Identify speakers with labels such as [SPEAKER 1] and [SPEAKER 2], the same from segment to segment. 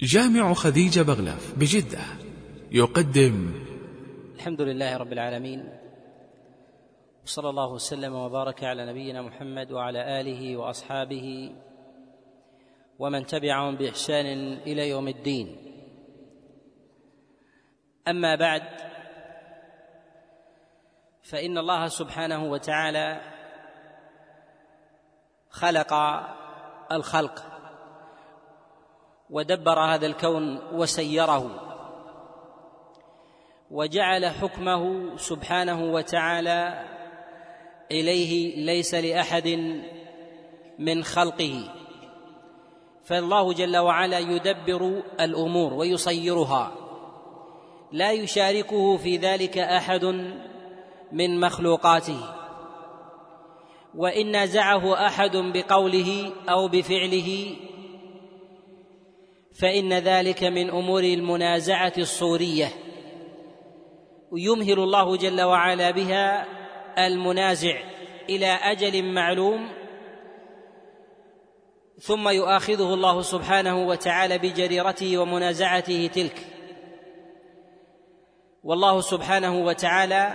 [SPEAKER 1] جامع خديجة بغلف بجدة يقدم
[SPEAKER 2] الحمد لله رب العالمين وصلى الله وسلم وبارك على نبينا محمد وعلى آله وأصحابه ومن تبعهم بإحسان إلى يوم الدين. أما بعد فإن الله سبحانه وتعالى خلق الخلق. ودبر هذا الكون وسيره. وجعل حكمه سبحانه وتعالى إليه ليس لأحد من خلقه. فالله جل وعلا يدبر الأمور ويصيرها. لا يشاركه في ذلك أحد من مخلوقاته. وإن نازعه أحد بقوله أو بفعله فإن ذلك من أمور المنازعة الصورية. يمهل الله جل وعلا بها المنازع إلى أجل معلوم ثم يؤاخذه الله سبحانه وتعالى بجريرته ومنازعته تلك. والله سبحانه وتعالى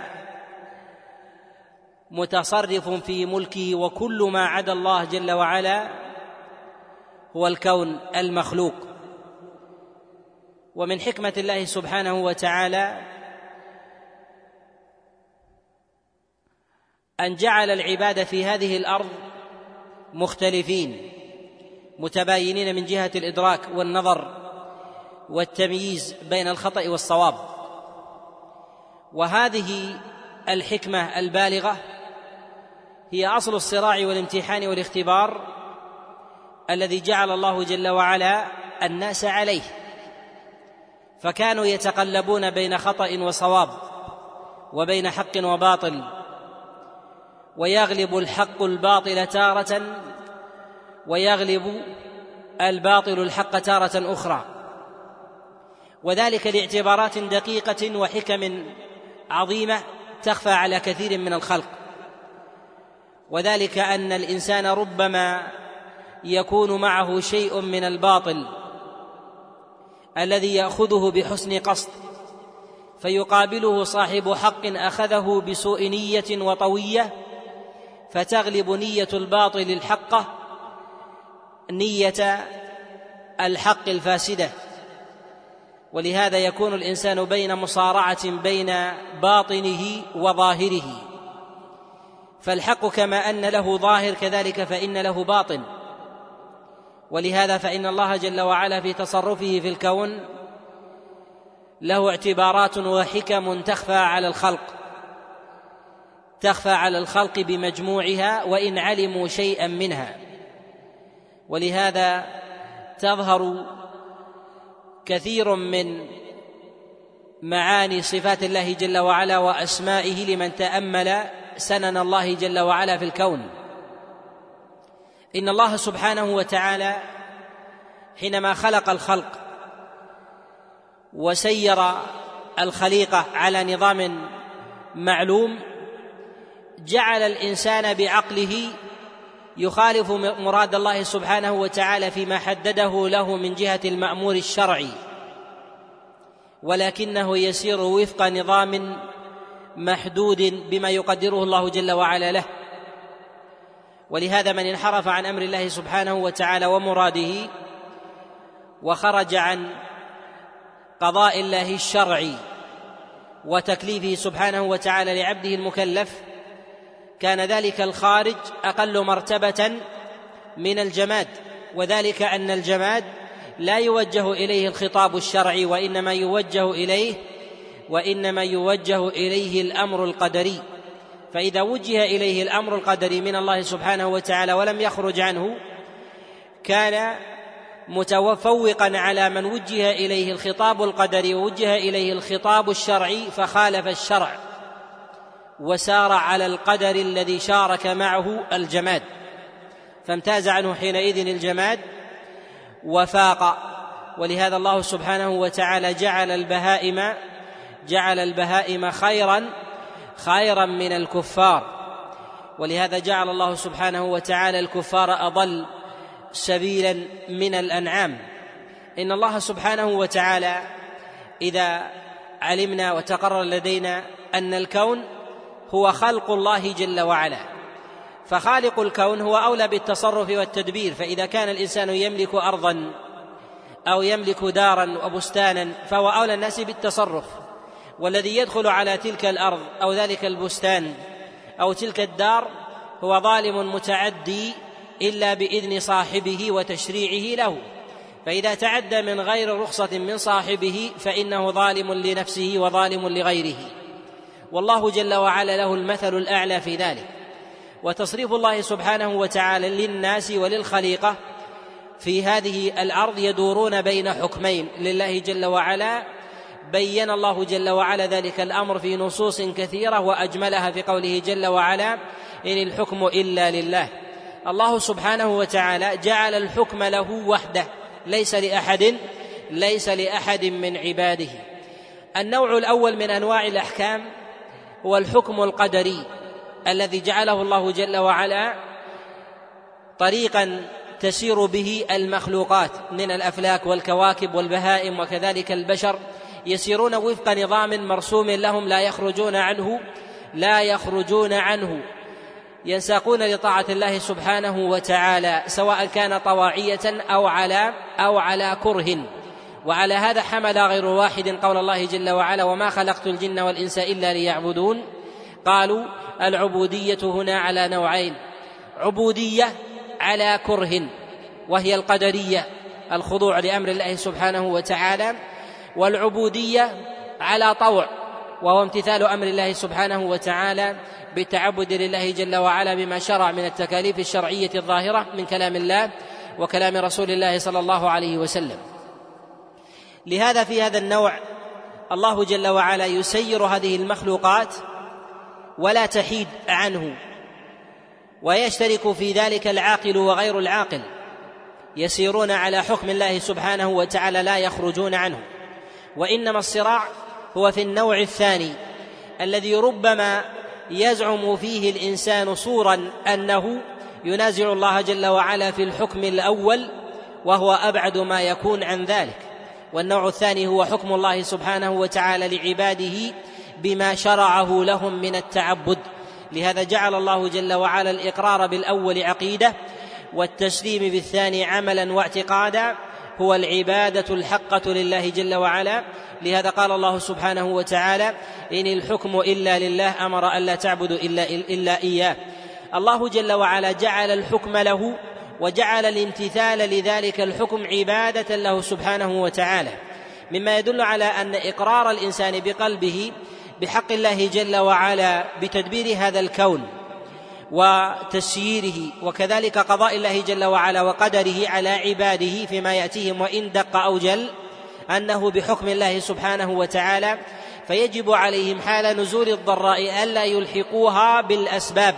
[SPEAKER 2] متصرف في ملكه وكل ما عدا الله جل وعلا هو الكون المخلوق. ومن حكمة الله سبحانه وتعالى أن جعل العباد في هذه الأرض مختلفين متباينين من جهة الإدراك والنظر والتمييز بين الخطأ والصواب. وهذه الحكمة البالغة هي أصل الصراع والامتحان والاختبار الذي جعل الله جل وعلا الناس عليه. فكانوا يتقلبون بين خطأ وصواب وبين حق وباطل ويغلب الحق الباطل تارة ويغلب الباطل الحق تارة أخرى. وذلك لاعتبارات دقيقة وحكم عظيمة تخفى على كثير من الخلق. وذلك أن الإنسان ربما يكون معه شيء من الباطل. الذي يأخذه بحسن قصد فيقابله صاحب حق أخذه بسوء نية وطوية فتغلب نية الباطل الحقه نية الحق الفاسدة. ولهذا يكون الإنسان بين مصارعة بين باطنه وظاهره. فالحق كما أن له ظاهر كذلك فإن له باطن. ولهذا فإن الله جل وعلا في تصرفه في الكون له اعتبارات وحكم تخفى على الخلق تخفى على الخلق بمجموعها وإن علموا شيئا منها. ولهذا تظهر كثير من معاني صفات الله جل وعلا وأسمائه لمن تأمل سنن الله جل وعلا في الكون. إن الله سبحانه وتعالى حينما خلق الخلق وسير الخليقة على نظام معلوم جعل الإنسان بعقله يخالف مراد الله سبحانه وتعالى فيما حدده له من جهة المأمور الشرعي. ولكنه يسير وفق نظام محدود بما يقدره الله جل وعلا له. ولهذا من انحرف عن أمر الله سبحانه وتعالى ومراده وخرج عن قضاء الله الشرعي وتكليفه سبحانه وتعالى لعبده المكلف كان ذلك الخارج أقل مرتبة من الجماد وذلك أن الجماد لا يوجه إليه الخطاب الشرعي وإنما يوجه إليه وإنما يوجه إليه الأمر القدري. فإذا وجه إليه الأمر القدري من الله سبحانه وتعالى ولم يخرج عنه كان متفوقا على من وجه إليه الخطاب القدري ووجه إليه الخطاب الشرعي فخالف الشرع وسار على القدر الذي شارك معه الجماد. فامتاز عنه حينئذ الجماد وفاق. ولهذا الله سبحانه وتعالى جعل البهائم جعل البهائم خيرا خيرا من الكفار. ولهذا جعل الله سبحانه وتعالى الكفار أضل سبيلا من الأنعام. إن الله سبحانه وتعالى إذا علمنا وتقرر لدينا أن الكون هو خلق الله جل وعلا. فخالق الكون هو أولى بالتصرف والتدبير. فإذا كان الإنسان يملك أرضا أو يملك دارا وبستانا فهو أولى الناس بالتصرف. والذي يدخل على تلك الأرض أو ذلك البستان أو تلك الدار هو ظالم متعدي إلا بإذن صاحبه وتشريعه له. فإذا تعدى من غير رخصة من صاحبه فإنه ظالم لنفسه وظالم لغيره. والله جل وعلا له المثل الأعلى في ذلك. وتصريف الله سبحانه وتعالى للناس وللخليقة في هذه الأرض يدورون بين حكمين لله جل وعلا بين الله جل وعلا ذلك الأمر في نصوص كثيرة وأجملها في قوله جل وعلا إن الحكم إلا لله. الله سبحانه وتعالى جعل الحكم له وحده ليس لأحد ليس لأحد من عباده. النوع الأول من أنواع الأحكام هو الحكم القدري الذي جعله الله جل وعلا طريقا تسير به المخلوقات من الأفلاك والكواكب والبهائم وكذلك البشر يسيرون وفق نظام مرسوم لهم لا يخرجون عنه لا يخرجون عنه. ينساقون لطاعة الله سبحانه وتعالى سواء كان طواعية أو على أو على كره. وعلى هذا حمل غير واحد قول الله جل وعلا وما خلقت الجن والإنس إلا ليعبدون قالوا العبودية هنا على نوعين عبودية على كره وهي القدرية الخضوع لأمر الله سبحانه وتعالى والعبودية على طوع وهو امتثال أمر الله سبحانه وتعالى بالتعبد لله جل وعلا بما شرع من التكاليف الشرعية الظاهرة من كلام الله وكلام رسول الله صلى الله عليه وسلم. لهذا في هذا النوع الله جل وعلا يسير هذه المخلوقات ولا تحيد عنه ويشترك في ذلك العاقل وغير العاقل يسيرون على حكم الله سبحانه وتعالى لا يخرجون عنه. وإنما الصراع هو في النوع الثاني الذي ربما يزعم فيه الإنسان صورا أنه ينازع الله جل وعلا في الحكم الأول وهو أبعد ما يكون عن ذلك. والنوع الثاني هو حكم الله سبحانه وتعالى لعباده بما شرعه لهم من التعبد. لهذا جعل الله جل وعلا الإقرار بالأول عقيدة والتسليم بالثاني عملا واعتقادا هو العبادة الحقة لله جل وعلا. لهذا قال الله سبحانه وتعالى إن الحكم إلا لله أمر الا تعبدوا إلا إلا إياه. الله جل وعلا جعل الحكم له وجعل الامتثال لذلك الحكم عبادة له سبحانه وتعالى. مما يدل على أن إقرار الإنسان بقلبه بحق الله جل وعلا بتدبير هذا الكون. وتسييره وكذلك قضاء الله جل وعلا وقدره على عباده فيما يأتيهم وإن دق أو جل أنه بحكم الله سبحانه وتعالى فيجب عليهم حال نزول الضراء ألا يلحقوها بالأسباب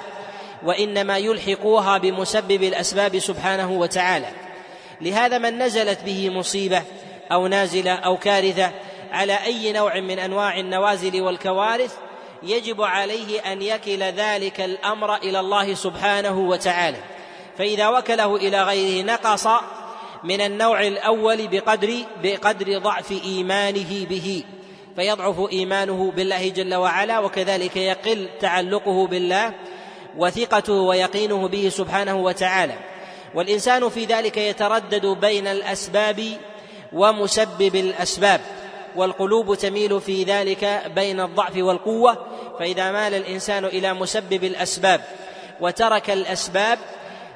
[SPEAKER 2] وإنما يلحقوها بمسبب الأسباب سبحانه وتعالى لهذا من نزلت به مصيبة أو نازلة أو كارثة على أي نوع من أنواع النوازل والكوارث يجب عليه أن يكل ذلك الأمر إلى الله سبحانه وتعالى. فإذا وكله إلى غيره نقص من النوع الأول بقدر بقدر ضعف إيمانه به. فيضعف إيمانه بالله جل وعلا وكذلك يقل تعلقه بالله وثقته ويقينه به سبحانه وتعالى. والإنسان في ذلك يتردد بين الأسباب ومسبب الأسباب. والقلوب تميل في ذلك بين الضعف والقوة فإذا مال الإنسان إلى مسبب الأسباب وترك الأسباب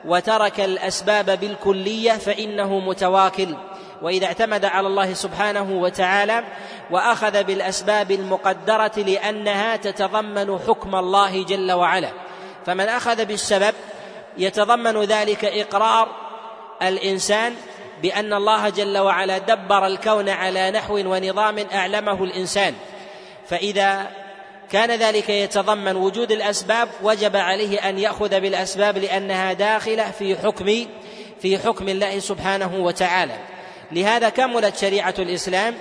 [SPEAKER 2] وترك الأسباب بالكلية فإنه متواكل. وإذا اعتمد على الله سبحانه وتعالى وأخذ بالأسباب المقدرة لأنها تتضمن حكم الله جل وعلا. فمن أخذ بالسبب يتضمن ذلك إقرار الإنسان بأن الله جل وعلا دبر الكون على نحو ونظام أعلمه الإنسان. فإذا كان ذلك يتضمن وجود الأسباب وجب عليه أن يأخذ بالأسباب لأنها داخلة في حكم في حكم الله سبحانه وتعالى. لهذا كملت شريعة الإسلام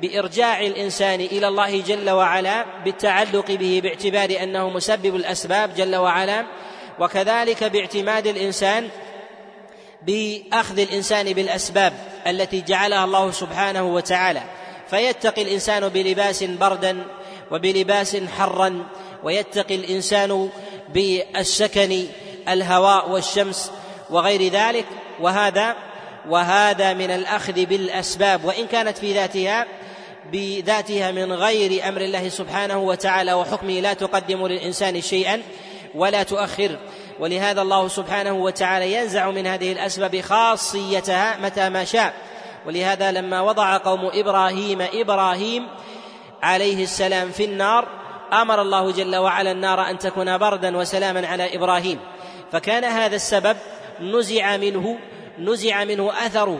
[SPEAKER 2] بإرجاع الإنسان إلى الله جل وعلا بالتعلق به باعتبار أنه مسبب الأسباب جل وعلا وكذلك باعتماد الإنسان بأخذ الإنسان بالأسباب التي جعلها الله سبحانه وتعالى. فيتقي الإنسان بلباس بردا وبلباس حرا ويتقي الإنسان بالسكن الهواء والشمس وغير ذلك. وهذا وهذا من الأخذ بالأسباب. وإن كانت في ذاتها بذاتها من غير أمر الله سبحانه وتعالى وحكمه لا تقدم للإنسان شيئا ولا تؤخر. ولهذا الله سبحانه وتعالى ينزع من هذه الأسباب خاصيتها متى ما شاء. ولهذا لما وضع قوم إبراهيم إبراهيم عليه السلام في النار أمر الله جل وعلا النار أن تكون بردا وسلاما على إبراهيم. فكان هذا السبب نزع منه نزع منه أثره.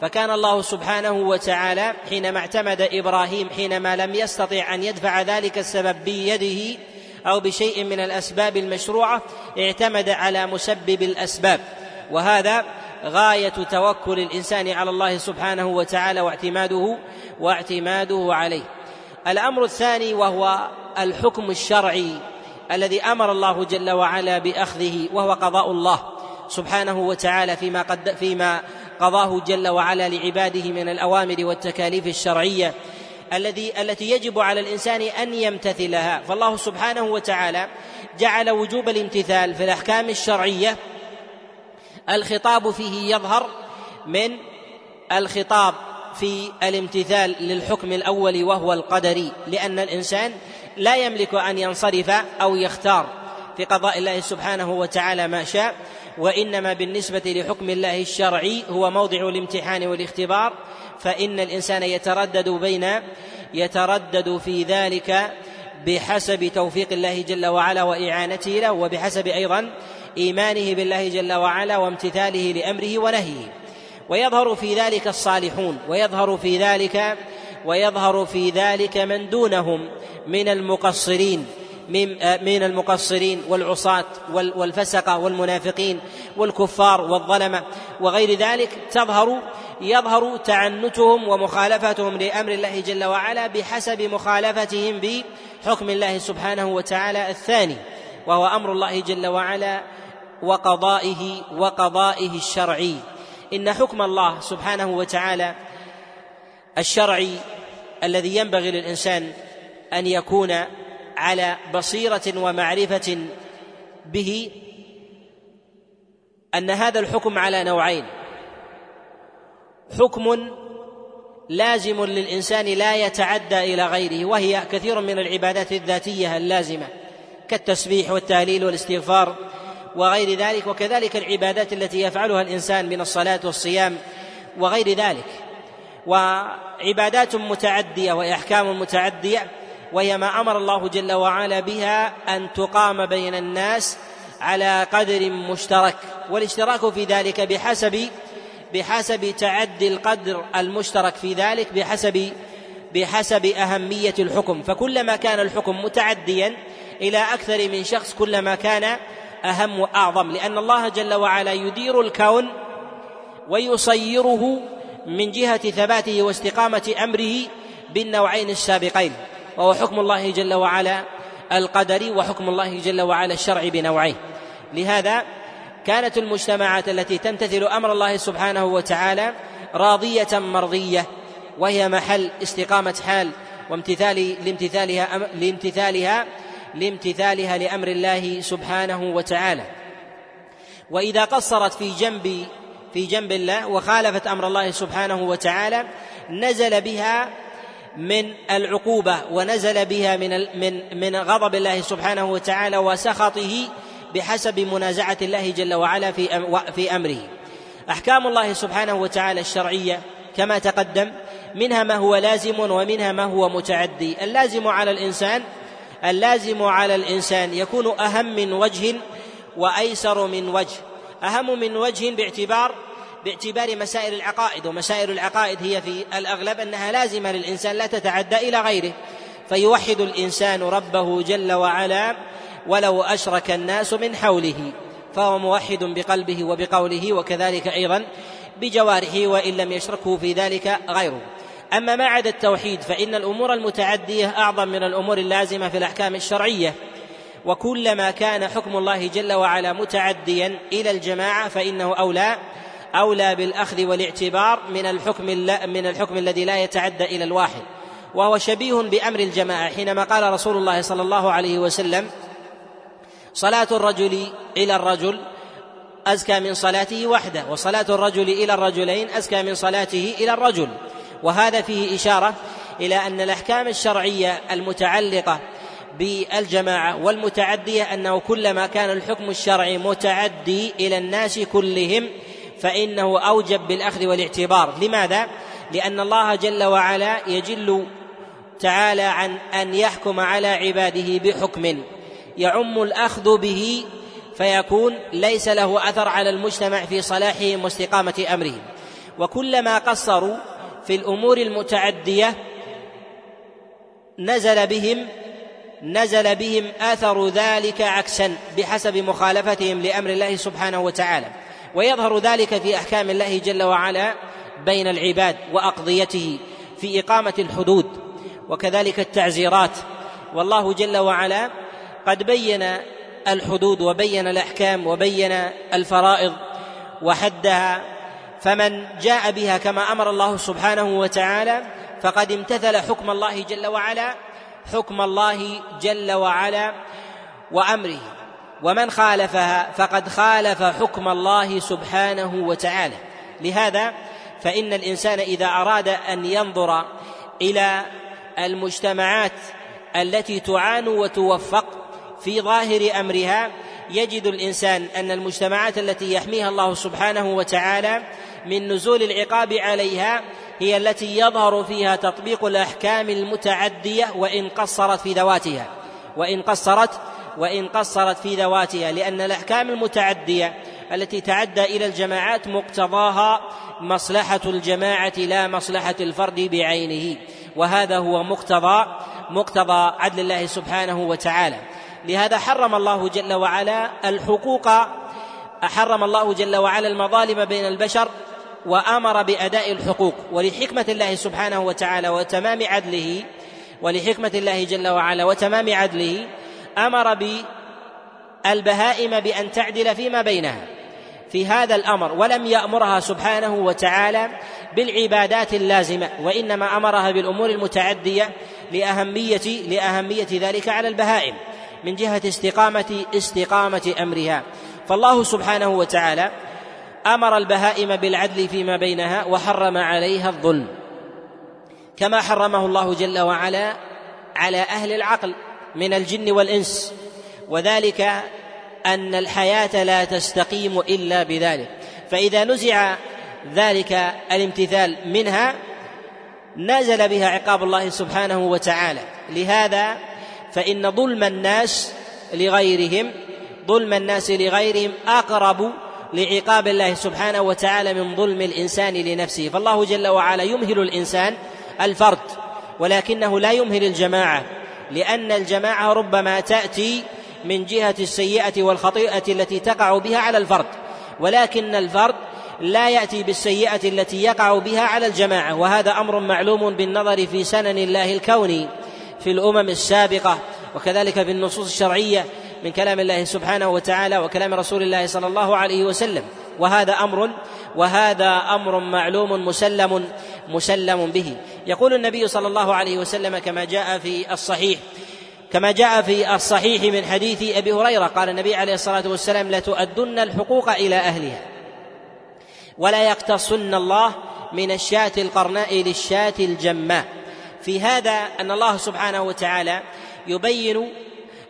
[SPEAKER 2] فكان الله سبحانه وتعالى حينما اعتمد إبراهيم حينما لم يستطع أن يدفع ذلك السبب بيده أو بشيء من الأسباب المشروعة اعتمد على مسبب الأسباب. وهذا غاية توكل الإنسان على الله سبحانه وتعالى واعتماده واعتماده عليه. الأمر الثاني وهو الحكم الشرعي الذي أمر الله جل وعلا بأخذه وهو قضاء الله سبحانه وتعالى فيما قد فيما قضاه جل وعلا لعباده من الأوامر والتكاليف الشرعية. الذي التي يجب على الإنسان أن يمتثلها. فالله سبحانه وتعالى جعل وجوب الامتثال في الأحكام الشرعية الخطاب فيه يظهر من الخطاب في الامتثال للحكم الأول وهو القدري لأن الإنسان لا يملك أن ينصرف أو يختار في قضاء الله سبحانه وتعالى ما شاء وإنما بالنسبة لحكم الله الشرعي هو موضع الامتحان والاختبار فإن الإنسان يتردد بين يتردد في ذلك بحسب توفيق الله جل وعلا وإعانته له وبحسب أيضا إيمانه بالله جل وعلا وامتثاله لأمره ونهيه. ويظهر في ذلك الصالحون ويظهر في ذلك ويظهر في ذلك من دونهم من المقصرين من من المقصرين والعصاة والفسقة والمنافقين والكفار والظلمة وغير ذلك تظهر يظهر تعنتهم ومخالفتهم لأمر الله جل وعلا بحسب مخالفتهم بحكم الله سبحانه وتعالى الثاني وهو أمر الله جل وعلا وقضائه وقضائه الشرعي. إن حكم الله سبحانه وتعالى الشرعي الذي ينبغي للإنسان أن يكون على بصيرة ومعرفة به أن هذا الحكم على نوعين. حكم لازم للإنسان لا يتعدى إلى غيره وهي كثير من العبادات الذاتية اللازمة كالتسبيح والتهليل والاستغفار وغير ذلك وكذلك العبادات التي يفعلها الإنسان من الصلاة والصيام وغير ذلك. وعبادات متعدية وأحكام متعدية وهي ما أمر الله جل وعلا بها أن تقام بين الناس على قدر مشترك والاشتراك في ذلك بحسب بحسب تعدي القدر المشترك في ذلك بحسب بحسب أهمية الحكم. فكلما كان الحكم متعديا إلى أكثر من شخص كلما كان أهم وأعظم. لأن الله جل وعلا يدير الكون ويصيره من جهة ثباته واستقامة أمره بالنوعين السابقين. وهو حكم الله جل وعلا القدري وحكم الله جل وعلا الشرعي بنوعين. لهذا كانت المجتمعات التي تمتثل أمر الله سبحانه وتعالى راضية مرضية وهي محل استقامة حال وامتثال لامتثالها لامتثالها لامتثالها لأمر الله سبحانه وتعالى. وإذا قصرت في جنب في جنب الله وخالفت أمر الله سبحانه وتعالى نزل بها من العقوبة ونزل بها من من من غضب الله سبحانه وتعالى وسخطه بحسب منازعة الله جل وعلا في في أمره. أحكام الله سبحانه وتعالى الشرعية كما تقدم منها ما هو لازم ومنها ما هو متعدي، اللازم على الإنسان اللازم على الإنسان يكون أهم من وجه وأيسر من وجه، أهم من وجه باعتبار باعتبار مسائل العقائد ومسائل العقائد هي في الأغلب أنها لازمة للإنسان لا تتعدى إلى غيره. فيوحد الإنسان ربه جل وعلا ولو أشرك الناس من حوله فهو موحد بقلبه وبقوله وكذلك أيضا بجوارحه وإن لم يشركه في ذلك غيره. أما ما عدا التوحيد فإن الأمور المتعدية أعظم من الأمور اللازمة في الأحكام الشرعية. وكلما كان حكم الله جل وعلا متعديا إلى الجماعة فإنه أولى أولى بالأخذ والاعتبار من الحكم من الحكم الذي لا يتعدى إلى الواحد. وهو شبيه بأمر الجماعة حينما قال رسول الله صلى الله عليه وسلم صلاة الرجل إلى الرجل أزكى من صلاته وحده وصلاة الرجل إلى الرجلين أزكى من صلاته إلى الرجل. وهذا فيه إشارة إلى أن الأحكام الشرعية المتعلقة بالجماعة والمتعدية أنه كلما كان الحكم الشرعي متعدي إلى الناس كلهم فإنه أوجب بالأخذ والاعتبار. لماذا؟ لأن الله جل وعلا يجل تعالى عن أن يحكم على عباده بحكم. يعم الأخذ به فيكون ليس له أثر على المجتمع في صلاحهم واستقامة أمرهم. وكلما قصروا في الأمور المتعدية نزل بهم نزل بهم آثر ذلك عكسا بحسب مخالفتهم لأمر الله سبحانه وتعالى. ويظهر ذلك في أحكام الله جل وعلا بين العباد وأقضيته في إقامة الحدود وكذلك التعزيرات. والله جل وعلا قد بين الحدود وبين الأحكام وبين الفرائض وحدها فمن جاء بها كما أمر الله سبحانه وتعالى فقد امتثل حكم الله جل وعلا حكم الله جل وعلا وأمره. ومن خالفها فقد خالف حكم الله سبحانه وتعالى. لهذا فإن الإنسان إذا أراد أن ينظر إلى المجتمعات التي تعان وتوفق في ظاهر أمرها يجد الإنسان أن المجتمعات التي يحميها الله سبحانه وتعالى من نزول العقاب عليها هي التي يظهر فيها تطبيق الأحكام المتعدية وإن قصرت في ذواتها. وإن قصرت وإن قصرت في ذواتها. لأن الأحكام المتعدية التي تعدى إلى الجماعات مقتضاها مصلحة الجماعة لا مصلحة الفرد بعينه. وهذا هو مقتضى مقتضى عدل الله سبحانه وتعالى. لهذا حرم الله جل وعلا الحقوق حرم الله جل وعلا المظالم بين البشر وأمر بأداء الحقوق. ولحكمة الله سبحانه وتعالى وتمام عدله ولحكمة الله جل وعلا وتمام عدله أمر بالبهائم بأن تعدل فيما بينها. في هذا الأمر ولم يأمرها سبحانه وتعالى بالعبادات اللازمة وإنما أمرها بالأمور المتعدية لأهمية لأهمية ذلك على البهائم. من جهة استقامه استقامة أمرها. فالله سبحانه وتعالى أمر البهائم بالعدل فيما بينها وحرم عليها الظلم. كما حرمه الله جل وعلا على أهل العقل من الجن والإنس. وذلك أن الحياة لا تستقيم إلا بذلك. فإذا نزع ذلك الامتثال منها نزل بها عقاب الله سبحانه وتعالى. لهذا فإن ظلم الناس لغيرهم ظلم الناس لغيرهم أقرب لعقاب الله سبحانه وتعالى من ظلم الإنسان لنفسه. فالله جل وعلا يمهل الإنسان الفرد ولكنه لا يمهل الجماعة لأن الجماعة ربما تأتي من جهة السيئة والخطيئة التي تقع بها على الفرد ولكن الفرد لا يأتي بالسيئة التي يقع بها على الجماعة. وهذا أمر معلوم بالنظر في سنن الله الكوني. في الأمم السابقة وكذلك في النصوص الشرعية من كلام الله سبحانه وتعالى وكلام رسول الله صلى الله عليه وسلم. وهذا أمر وهذا أمر معلوم مسلم مسلم به. يقول النبي صلى الله عليه وسلم كما جاء في الصحيح كما جاء في الصحيح من حديث أبي هريرة قال النبي عليه الصلاة والسلام لتؤدن الحقوق إلى أهلها ولا يقتصن الله من الشاة القرناء للشاة الجماء. في هذا أن الله سبحانه وتعالى يبين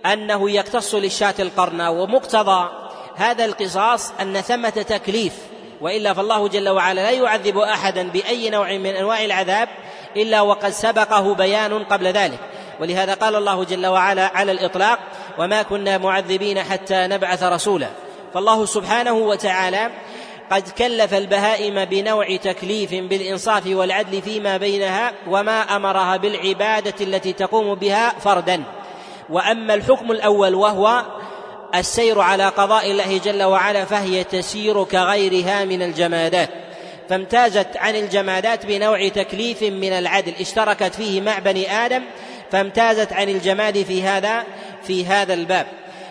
[SPEAKER 2] أنه يقتص للشاة القرناء ومقتضى هذا القصاص أن ثمة تكليف وإلا فالله جل وعلا لا يعذب أحدا بأي نوع من أنواع العذاب إلا وقد سبقه بيان قبل ذلك. ولهذا قال الله جل وعلا على الإطلاق وما كنا معذبين حتى نبعث رسولا فالله سبحانه وتعالى قد كلف البهائم بنوع تكليف بالإنصاف والعدل فيما بينها وما أمرها بالعبادة التي تقوم بها فردا. وأما الحكم الأول وهو السير على قضاء الله جل وعلا فهي تسير كغيرها من الجمادات. فامتازت عن الجمادات بنوع تكليف من العدل اشتركت فيه مع بني آدم فامتازت عن الجماد في هذا في هذا الباب.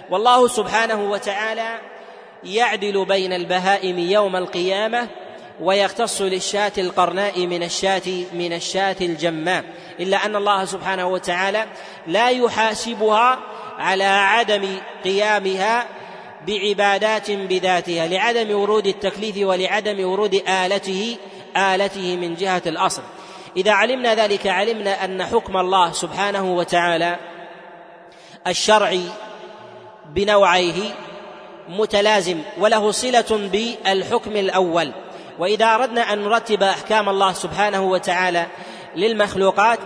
[SPEAKER 2] والله سبحانه وتعالى يعدل بين البهائم يوم القيامة ويختص للشاة القرناء من الشاة من الشاة الجماء. إلا أن الله سبحانه وتعالى لا يحاسبها على عدم قيامها بعبادات بذاتها لعدم ورود التكليف ولعدم ورود آلته آلته من جهة الأصل. إذا علمنا ذلك علمنا أن حكم الله سبحانه وتعالى الشرعي بنوعيه متلازم وله صلة بالحكم الأول. وإذا أردنا أن نرتب أحكام الله سبحانه وتعالى للمخلوقات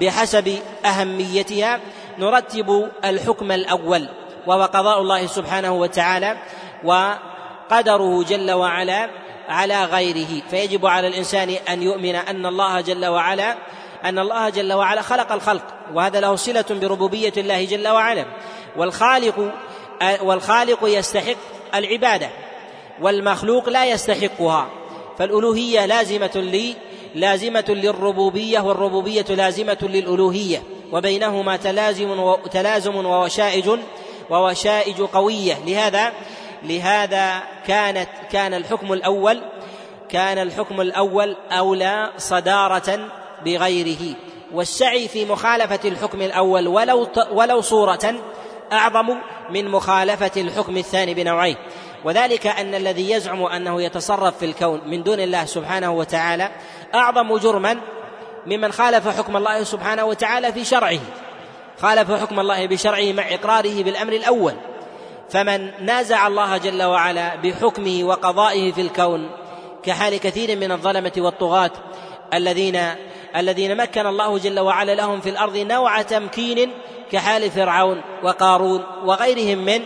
[SPEAKER 2] بحسب أهميتها نرتب الحكم الأول وهو قضاء الله سبحانه وتعالى وقدره جل وعلا على غيره. فيجب على الإنسان أن يؤمن أن الله جل وعلا أن الله جل وعلا خلق الخلق وهذا له صلة بربوبية الله جل وعلا. والخالق والخالق يستحق العبادة والمخلوق لا يستحقها. فالألوهية لازمة لي لازمة للربوبية والربوبية لازمة للألوهية. وبينهما تلازم تلازم ووشائج ووشائج قوية. لهذا لهذا كانت كان الحكم الأول كان الحكم الأول أولى صدارة بغيره. والسعي في مخالفة الحكم الأول ولو ولو صورة أعظم من مخالفة الحكم الثاني بنوعين. وذلك أن الذي يزعم أنه يتصرف في الكون من دون الله سبحانه وتعالى أعظم جرما ممن خالف حكم الله سبحانه وتعالى في شرعه. خالف حكم الله بشرعه مع إقراره بالأمر الأول. فمن نازع الله جل وعلا بحكمه وقضائه في الكون كحال كثير من الظلمة والطغاة الذين الذين مكن الله جل وعلا لهم في الأرض نوع تمكين كحال فرعون وقارون وغيرهم من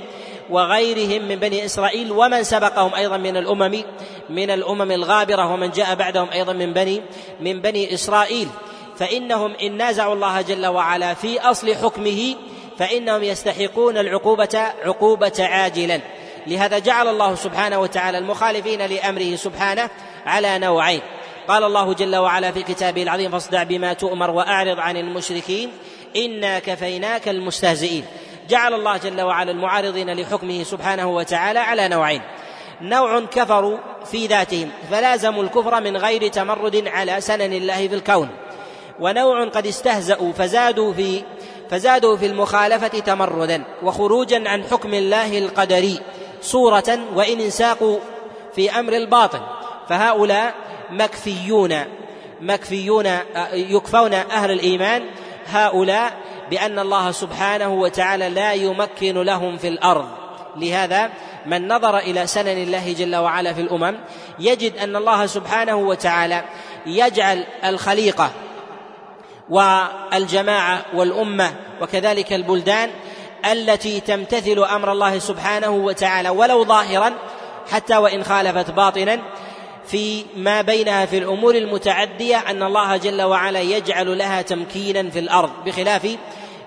[SPEAKER 2] وغيرهم من بني إسرائيل ومن سبقهم أيضا من الأمم من الأمم الغابرة ومن جاء بعدهم أيضا من بني من بني إسرائيل. فإنهم إن نازعوا الله جل وعلا في أصل حكمه فإنهم يستحقون العقوبة عقوبة عاجلا. لهذا جعل الله سبحانه وتعالى المخالفين لأمره سبحانه على نوعين. قال الله جل وعلا في كتابه العظيم فاصدع بما تؤمر وأعرض عن المشركين إنا كفيناك المستهزئين. جعل الله جل وعلا المعارضين لحكمه سبحانه وتعالى على نوعين. نوع كفروا في ذاتهم فلازموا الكفر من غير تمرد على سنن الله في الكون. ونوع قد استهزأوا فزادوا في فزادوا في المخالفة تمردا وخروجا عن حكم الله القدري صورة وإن انساقوا في أمر الباطن فهؤلاء مكفيون مكفيون يكفون أهل الإيمان هؤلاء بأن الله سبحانه وتعالى لا يمكن لهم في الأرض. لهذا من نظر إلى سنن الله جل وعلا في الأمم يجد أن الله سبحانه وتعالى يجعل الخليقة والجماعة والأمة وكذلك البلدان التي تمتثل أمر الله سبحانه وتعالى ولو ظاهرا حتى وإن خالفت باطنا في ما بينها في الأمور المتعدية أن الله جل وعلا يجعل لها تمكينا في الأرض بخلاف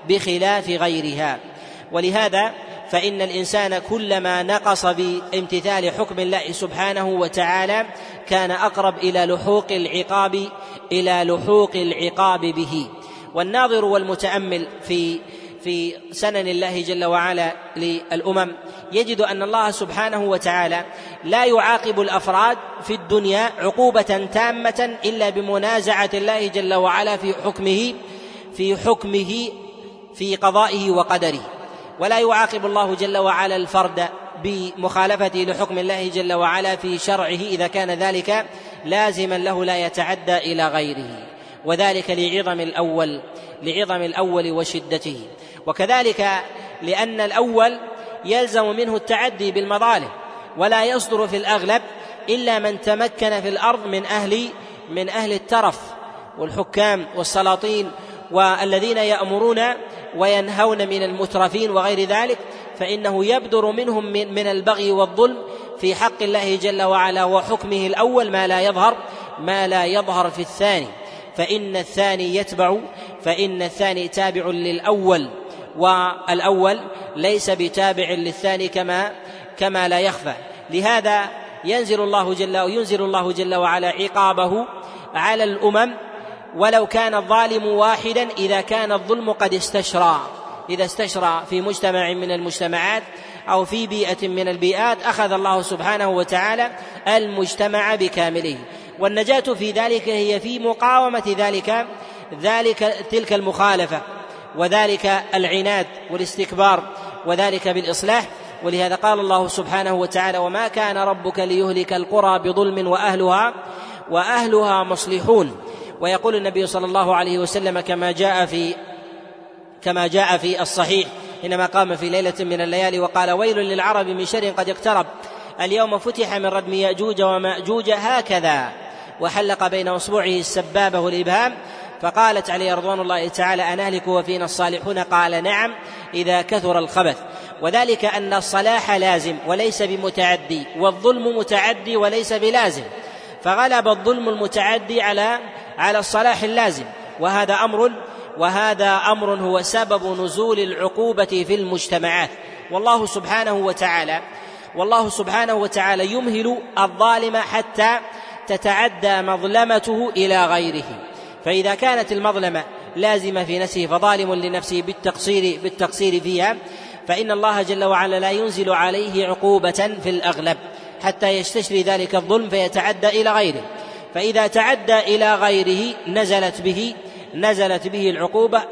[SPEAKER 2] بخلاف غيرها. ولهذا فإن الإنسان كلما نقص بامتثال حكم الله سبحانه وتعالى كان أقرب إلى لحوق العقاب إلى لحوق العقاب به. والناظر والمتأمل في في سنن الله جل وعلا للأمم يجد أن الله سبحانه وتعالى لا يعاقب الأفراد في الدنيا عقوبة تامة إلا بمنازعة الله جل وعلا في حكمه في حكمه في قضائه وقدره. ولا يعاقب الله جل وعلا الفرد بمخالفته لحكم الله جل وعلا في شرعه إذا كان ذلك لازما له لا يتعدى إلى غيره. وذلك لعظم الأول لعظم الأول وشدته. وكذلك لأن الأول يلزم منه التعدي بالمظالم ولا يصدر في الأغلب إلا من تمكن في الأرض من أهل من أهل الترف والحكام والسلاطين والذين يأمرون وينهون من المترفين وغير ذلك فإنه يبدر منهم من, من البغي والظلم في حق الله جل وعلا وحكمه الأول ما لا يظهر ما لا يظهر في الثاني. فإن الثاني يتبع فإن الثاني تابع للأول. والأول ليس بتابع للثاني كما كما لا يخفى. لهذا ينزل الله جل ينزل الله جل وعلا عقابه على الأمم ولو كان الظالم واحدا إذا كان الظلم قد استشرى. إذا استشرى في مجتمع من المجتمعات أو في بيئة من البيئات أخذ الله سبحانه وتعالى المجتمع بكامله. والنجاة في ذلك هي في مقاومة ذلك ذلك تلك المخالفة. وذلك العناد والاستكبار وذلك بالإصلاح. ولهذا قال الله سبحانه وتعالى وما كان ربك ليهلك القرى بظلم وأهلها وأهلها مصلحون. ويقول النبي صلى الله عليه وسلم كما جاء في كما جاء في الصحيح حينما قام في ليلة من الليالي وقال ويل للعرب من شر قد اقترب اليوم فتح من ردم يأجوج ومأجوج هكذا. وحلق بين أصبعه السبابة والإبهام. فقالت عليه رضوان الله تعالى أنهلك وفينا الصالحون؟ قال نعم إذا كثر الخبث. وذلك أن الصلاح لازم وليس بمتعدي والظلم متعدي وليس بلازم. فغلب الظلم المتعدي على على الصلاح اللازم. وهذا أمر وهذا أمر هو سبب نزول العقوبة في المجتمعات. والله سبحانه وتعالى والله سبحانه وتعالى يمهل الظالم حتى تتعدى مظلمته إلى غيره. فإذا كانت المظلمة لازمة في نفسه فظالم لنفسه بالتقصير بالتقصير فيها فإن الله جل وعلا لا ينزل عليه عقوبة في الأغلب حتى يستشري ذلك الظلم فيتعدى إلى غيره. فإذا تعدى إلى غيره نزلت به نزلت به العقوبة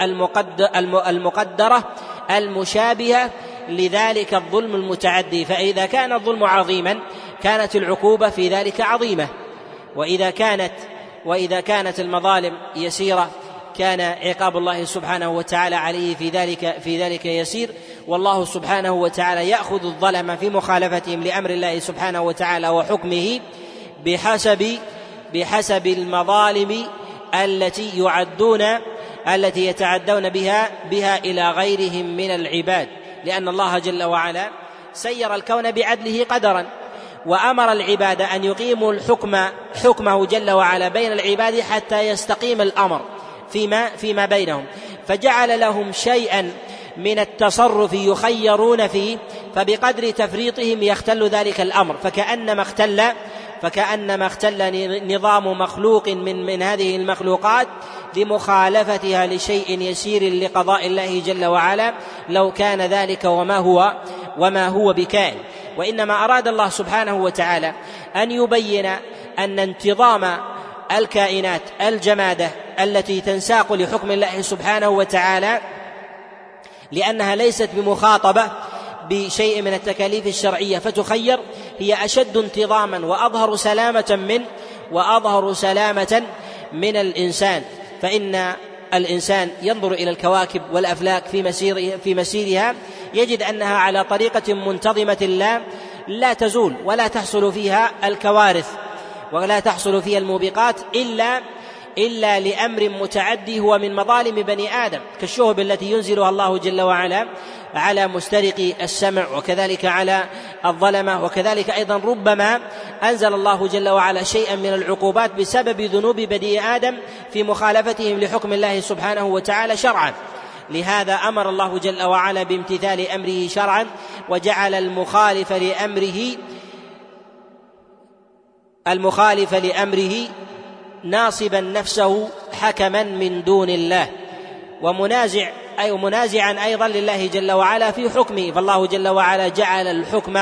[SPEAKER 2] المقدرة المشابهة لذلك الظلم المتعدي. فإذا كان الظلم عظيما كانت العقوبة في ذلك عظيمة. وإذا كانت وإذا كانت المظالم يسيرة كان عقاب الله سبحانه وتعالى عليه في ذلك في ذلك يسير. والله سبحانه وتعالى يأخذ الظلم في مخالفتهم لأمر الله سبحانه وتعالى وحكمه بحسب بحسب المظالم التي يعدون التي يتعدون بها بها إلى غيرهم من العباد. لأن الله جل وعلا سير الكون بعدله قدرا. وأمر العباد أن يقيموا الحكم حكمه جل وعلا بين العباد حتى يستقيم الأمر فيما فيما بينهم. فجعل لهم شيئا من التصرف يخيرون فيه فبقدر تفريطهم يختل ذلك الأمر. فكأنما اختل فكأنما اختل نظام مخلوق من من هذه المخلوقات لمخالفتها لشيء يسير لقضاء الله جل وعلا. لو كان ذلك وما هو وما هو بكائن وإنما أراد الله سبحانه وتعالى أن يبين أن انتظام الكائنات الجمادة التي تنساق لحكم الله سبحانه وتعالى لأنها ليست بمخاطبة بشيء من التكاليف الشرعية فتخير هي أشد انتظاما وأظهر سلامة من وأظهر سلامة من الإنسان فإن الإنسان ينظر إلى الكواكب والأفلاك في مسير في مسيرها يجد أنها على طريقة منتظمة لا لا تزول ولا تحصل فيها الكوارث ولا تحصل فيها الموبقات إلا إلا لأمر متعدي هو من مظالم بني آدم كالشهب التي ينزلها الله جل وعلا على مسترق السمع وكذلك على الظلمة وكذلك أيضا ربما أنزل الله جل وعلا شيئا من العقوبات بسبب ذنوب بني آدم في مخالفتهم لحكم الله سبحانه وتعالى شرعا. لهذا أمر الله جل وعلا بامتثال أمره شرعا وجعل المخالف لأمره المخالف لأمره ناصبا نفسه حكما من دون الله ومنازع أي منازعا أيضا لله جل وعلا في حكمه فالله جل وعلا جعل الحكم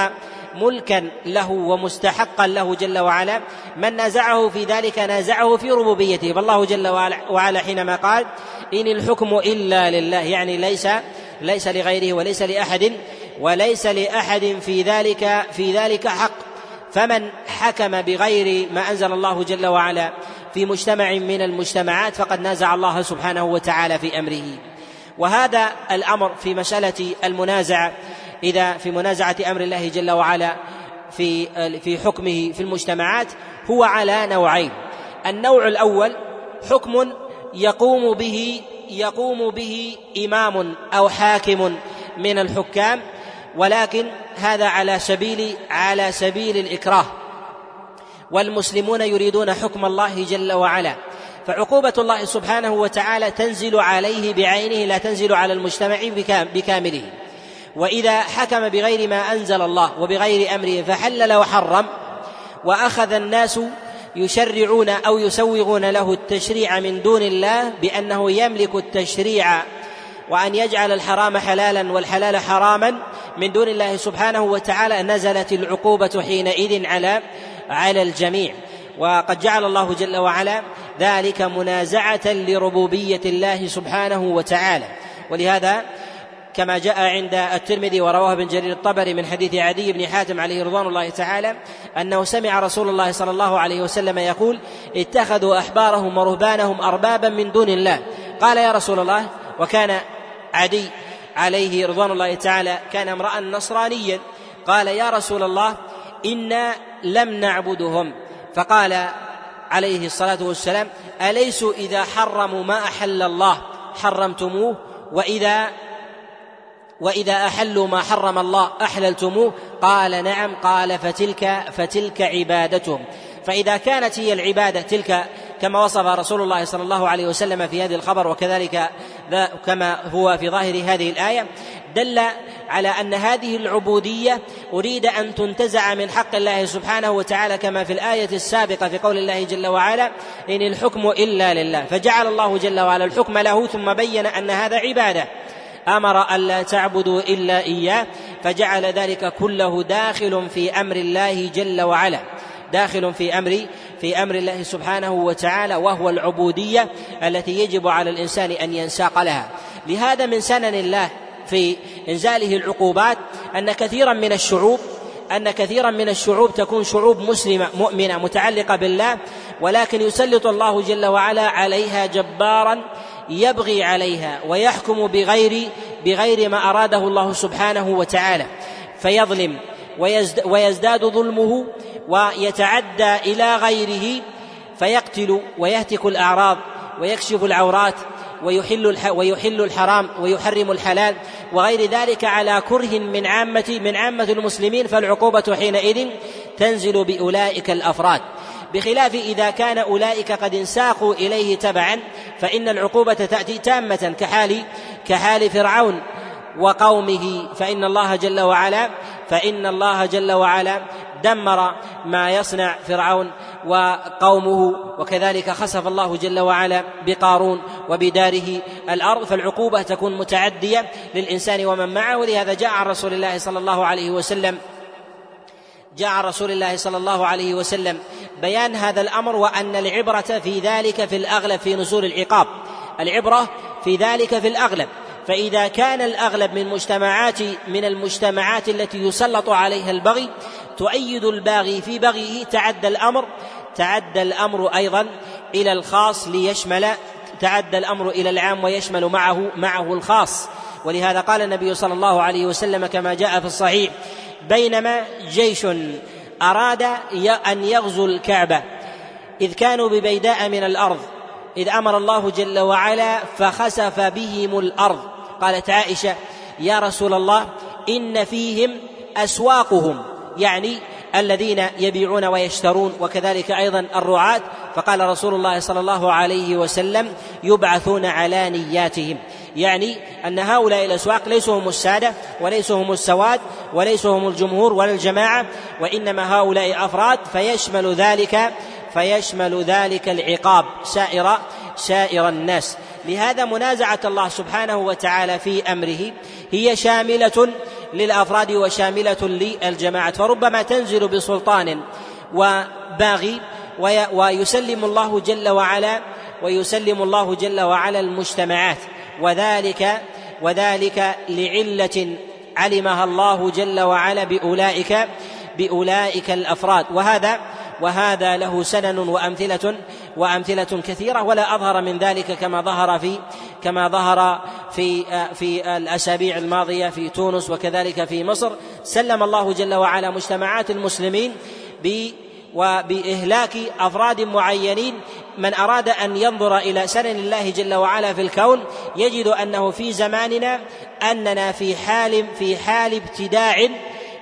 [SPEAKER 2] ملكا له ومستحقا له جل وعلا. من نازعه في ذلك نازعه في ربوبيته فالله جل وعلا حينما قال إن الحكم إلا لله يعني ليس ليس لغيره وليس لأحد وليس لأحد في ذلك في ذلك حق. فمن حكم بغير ما أنزل الله جل وعلا في مجتمع من المجتمعات فقد نازع الله سبحانه وتعالى في أمره. وهذا الأمر في مسألة المنازعه إذا في منازعة أمر الله جل وعلا في في حكمه في المجتمعات هو على نوعين. النوع الأول حكم يقوم به يقوم به إمام أو حاكم من الحكام ولكن هذا على سبيل على سبيل الإكراه. والمسلمون يريدون حكم الله جل وعلا. فعقوبة الله سبحانه وتعالى تنزل عليه بعينه لا تنزل على المجتمع بكامله. وإذا حكم بغير ما أنزل الله وبغير أمره فحلل وحرم وأخذ الناس يشرعون أو يسوغون له التشريع من دون الله بأنه يملك التشريع وأن يجعل الحرام حلالا والحلال حراما. من دون الله سبحانه وتعالى نزلت العقوبة حينئذ على على الجميع. وقد جعل الله جل وعلا ذلك منازعة لربوبية الله سبحانه وتعالى. ولهذا كما جاء عند الترمذي ورواه ابن جرير الطبري من حديث عدي بن حاتم عليه رضوان الله تعالى أنه سمع رسول الله صلى الله عليه وسلم يقول اتخذوا أحبارهم ورهبانهم أربابا من دون الله قال يا رسول الله وكان عدي عليه رضوان الله تعالى كان امرأ نصرانيا. قال يا رسول الله إنا لم نعبدهم. فقال عليه الصلاة والسلام أليسوا إذا حرموا ما أحل الله؟ حرمتموه. وإذا وإذا أحلوا ما حرم الله أحللتموه؟ قال نعم. قال فتلك فتلك عبادتهم. فإذا كانت هي العبادة تلك كما وصف رسول الله صلى الله عليه وسلم في هذه الخبر وكذلك كما هو في ظاهر هذه الآية دل على أن هذه العبودية أريد أن تنتزع من حق الله سبحانه وتعالى كما في الآية السابقة في قول الله جل وعلا إن الحكم إلا لله. فجعل الله جل وعلا الحكم له ثم بين أن هذا عبادة. أمر الا تعبدوا إلا إياه فجعل ذلك كله داخل في أمر الله جل وعلا. داخل في أمر في أمر الله سبحانه وتعالى وهو العبودية التي يجب على الإنسان أن ينساق لها. لهذا من سنن الله في إنزاله العقوبات أن كثيرا من الشعوب أن كثيرا من الشعوب تكون شعوب مسلمة مؤمنة متعلقة بالله ولكن يسلط الله جل وعلا عليها جبارا يبغي عليها ويحكم بغير بغير ما أراده الله سبحانه وتعالى. فيظلم ويزداد ظلمه ويتعدى إلى غيره فيقتل ويهتك الأعراض ويكشف العورات ويحل ويحل الحرام ويحرم الحلال وغير ذلك على كره من عامة من عامة المسلمين. فالعقوبة حينئذ تنزل بأولئك الأفراد. بخلاف إذا كان أولئك قد انساقوا إليه تبعا فإن العقوبة تأتي تامة كحال كحال فرعون وقومه. فإن الله جل وعلا فإن الله جل وعلا دمر ما يصنع فرعون وقومه وكذلك خسف الله جل وعلا بقارون وبداره الأرض فالعقوبة تكون متعدية للإنسان ومن معه. ولهذا جاء عن رسول الله صلى الله عليه وسلم جاء عن رسول الله صلى الله عليه وسلم بيان هذا الأمر وأن العبرة في ذلك في الأغلب في نزول العقاب. العبرة في ذلك في الأغلب. فإذا كان الأغلب من مجتمعات من المجتمعات التي يسلط عليها البغي تؤيد الباغي في بغيه تعدى الأمر تعدى الأمر أيضا إلى الخاص ليشمل تعدى الأمر إلى العام ويشمل معه معه الخاص. ولهذا قال النبي صلى الله عليه وسلم كما جاء في الصحيح بينما جيش أراد أن يغزو الكعبة إذ كانوا ببيداء من الأرض إذ أمر الله جل وعلا فخسف بهم الأرض. قالت عائشة يا رسول الله إن فيهم أسواقهم. يعني الذين يبيعون ويشترون وكذلك أيضا الرعاة. فقال رسول الله صلى الله عليه وسلم يبعثون على نياتهم. يعني أن هؤلاء الأسواق ليسوا هم السادة وليسوا هم السواد وليسوا هم الجمهور ولا الجماعة وإنما هؤلاء أفراد فيشمل ذلك فيشمل ذلك العقاب سائر سائر الناس. لهذا منازعة الله سبحانه وتعالى في أمره. هي شاملة للأفراد وشاملة للجماعة. فربما تنزل بسلطان وباغي ويسلم الله جل وعلا ويسلم الله جل وعلا المجتمعات. وذلك وذلك لعلة علمها الله جل وعلا بأولئك بأولئك الأفراد. وهذا وهذا له سنن وأمثلة وأمثلة كثيرة ولا أظهر من ذلك كما ظهر في كما ظهر في في الأسابيع الماضية في تونس وكذلك في مصر. سلم الله جل وعلا مجتمعات المسلمين ب وبإهلاك أفراد معينين. من أراد أن ينظر إلى سنن الله جل وعلا في الكون يجد أنه في زماننا أننا في حال في حال ابتداع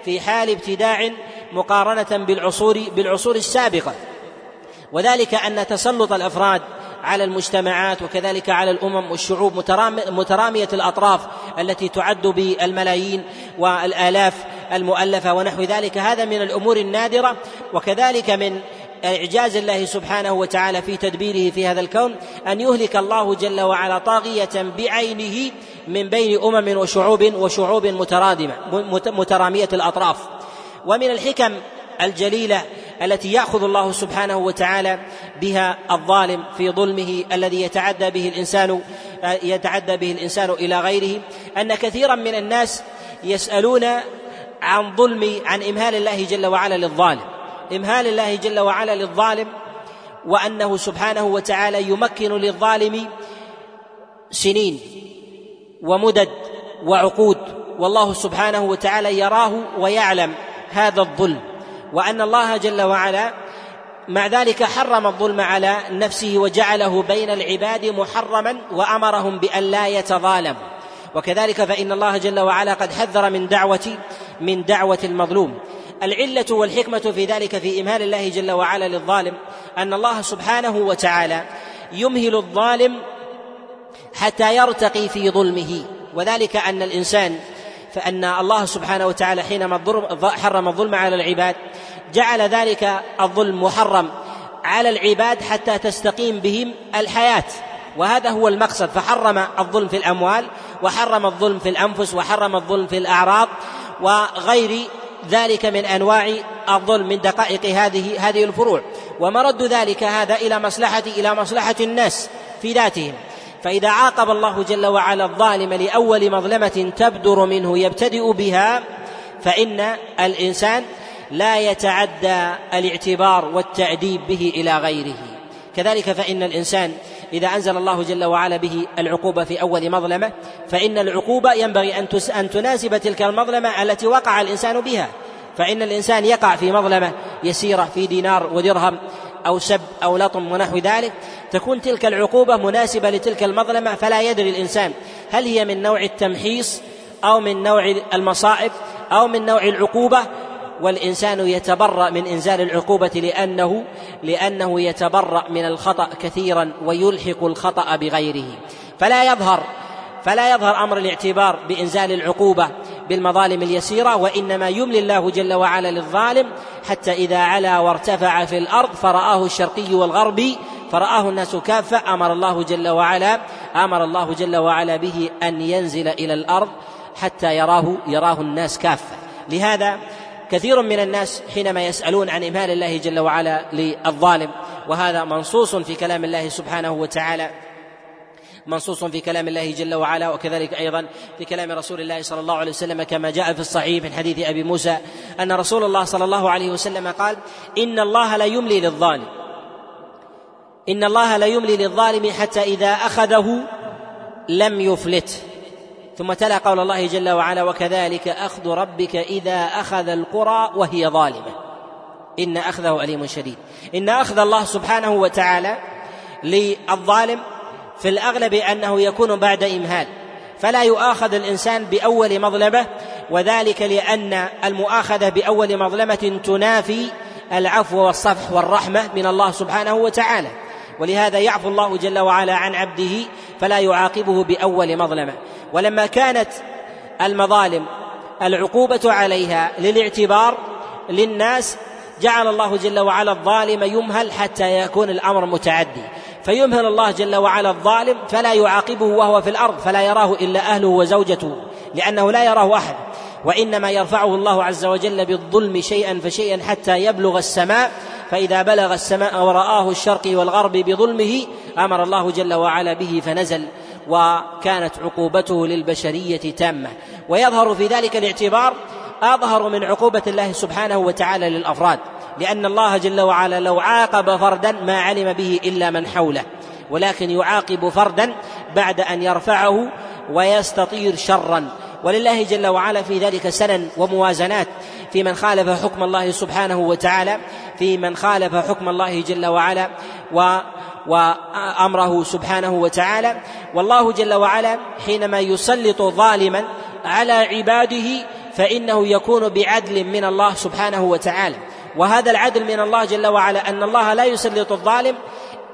[SPEAKER 2] في حال ابتداع مقارنة بالعصور بالعصور السابقة. وذلك أن تسلط الأفراد على المجتمعات وكذلك على الأمم والشعوب مترامية الأطراف التي تعد بالملايين والآلاف المؤلفة ونحو ذلك. هذا من الأمور النادرة وكذلك من إعجاز الله سبحانه وتعالى في تدبيره في هذا الكون أن يهلك الله جل وعلا طاغية بعينه من بين أمم وشعوب وشعوب مترادمة مترامية الأطراف. ومن الحكم الجليلة التي يأخذ الله سبحانه وتعالى بها الظالم في ظلمه الذي يتعدى به الإنسان يتعدى به الإنسان إلى غيره. أن كثيرا من الناس يسألون عن ظلم عن إمهال الله جل وعلا للظالم. إمهال الله جل وعلا للظالم وأنه سبحانه وتعالى يمكن للظالم سنين ومدد وعقود. والله سبحانه وتعالى يراه ويعلم هذا الظلم. وأن الله جل وعلا مع ذلك حرم الظلم على نفسه وجعله بين العباد محرما وأمرهم بأن لا يتظالموا. وكذلك فإن الله جل وعلا قد حذر من دعوه من دعوة المظلوم. العلة والحكمة في ذلك في إمهال الله جل وعلا للظالم أن الله سبحانه وتعالى يمهل الظالم حتى يرتقي في ظلمه. وذلك أن الإنسان فأن الله سبحانه وتعالى حينما حرم الظلم على العباد جعل ذلك الظلم محرم على العباد حتى تستقيم بهم الحياة. وهذا هو المقصد فحرم الظلم في الأموال وحرم الظلم في الأنفس وحرم الظلم في الأعراض وغير ذلك من أنواع الظلم من دقائق هذه هذه الفروع. ومرد ذلك هذا إلى مصلحه إلى مصلحة الناس في ذاتهم. فإذا عاقب الله جل وعلا الظالم لأول مظلمة تبدر منه يبتدئ بها فإن الإنسان لا يتعدى الاعتبار والتأديب به إلى غيره. كذلك فإن الإنسان إذا أنزل الله جل وعلا به العقوبة في أول مظلمة فإن العقوبة ينبغي أن أن تناسب تلك المظلمة التي وقع الإنسان بها. فإن الإنسان يقع في مظلمة يسيرة في دينار ودرهم أو سب أو لطم ونحو ذلك تكون تلك العقوبة مناسبة لتلك المظلمة فلا يدري الإنسان هل هي من نوع التمحيص أو من نوع المصائب أو من نوع العقوبة. والإنسان يتبرأ من إنزال العقوبة لأنه لأنه يتبرأ من الخطأ كثيرا ويلحق الخطأ بغيره. فلا يظهر فلا يظهر أمر الاعتبار بإنزال العقوبة بالمظالم اليسيرة وإنما يملي الله جل وعلا للظالم حتى إذا علا وارتفع في الأرض فرآه الشرقي والغربي فرآه الناس كافة أمر الله جل وعلا أمر الله جل وعلا به أن ينزل إلى الأرض حتى يراه يراه الناس كافة. لهذا كثير من الناس حينما يسألون عن إمهال الله جل وعلا للظالم وهذا منصوص في كلام الله سبحانه وتعالى. منصوص في كلام الله جل وعلا وكذلك أيضا في كلام رسول الله صلى الله عليه وسلم كما جاء في الصحيح من حديث أبي موسى أن رسول الله صلى الله عليه وسلم قال إن الله لا يملي للظالم إن الله لا يملي للظالم حتى إذا أخذه لم يفلته ثم تلا قول الله جل وعلا وكذلك أخذ ربك إذا أخذ القرى وهي ظالمة. إن أخذه أليم شديد. إن أخذ الله سبحانه وتعالى للظالم في الأغلب أنه يكون بعد إمهال. فلا يؤاخذ الإنسان بأول مظلمة وذلك لأن المؤاخذة بأول مظلمة تنافي العفو والصفح والرحمة من الله سبحانه وتعالى. ولهذا يعفو الله جل وعلا عن عبده فلا يعاقبه بأول مظلمة. ولما كانت المظالم العقوبة عليها للاعتبار للناس جعل الله جل وعلا الظالم يمهل حتى يكون الأمر متعدي. فيمهل الله جل وعلا الظالم فلا يعاقبه وهو في الأرض فلا يراه إلا أهله وزوجته لأنه لا يراه أحد. وإنما يرفعه الله عز وجل بالظلم شيئا فشيئا حتى يبلغ السماء فإذا بلغ السماء ورآه الشرق والغرب بظلمه أمر الله جل وعلا به فنزل وكانت عقوبته للبشرية تامة. ويظهر في ذلك الاعتبار أظهر من عقوبة الله سبحانه وتعالى للأفراد. لأن الله جل وعلا لو عاقب فردا ما علم به إلا من حوله ولكن يعاقب فردا بعد أن يرفعه ويستطير شرا. ولله جل وعلا في ذلك سنن وموازنات في من خالف حكم الله سبحانه وتعالى في من خالف حكم الله جل وعلا و وامره سبحانه وتعالى. والله جل وعلا حينما يسلط ظالما على عباده فإنه يكون بعدل من الله سبحانه وتعالى. وهذا العدل من الله جل وعلا أن الله لا يسلط الظالم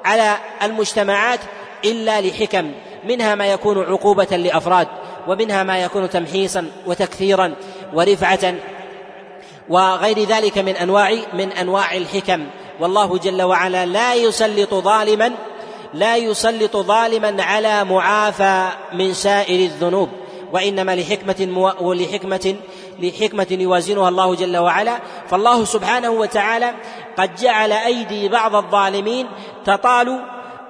[SPEAKER 2] على المجتمعات إلا لحكم منها ما يكون عقوبة لأفراد ومنها ما يكون تمحيصا وتكثيرا ورفعة وغير ذلك من أنواع من أنواع الحكم. والله جل وعلا لا يسلط ظالما لا يسلط ظالما على معافى من سائر الذنوب. وإنما لحكمة ولحكمة لحكمة يوازنها الله جل وعلا. فالله سبحانه وتعالى قد جعل أيدي بعض الظالمين تطال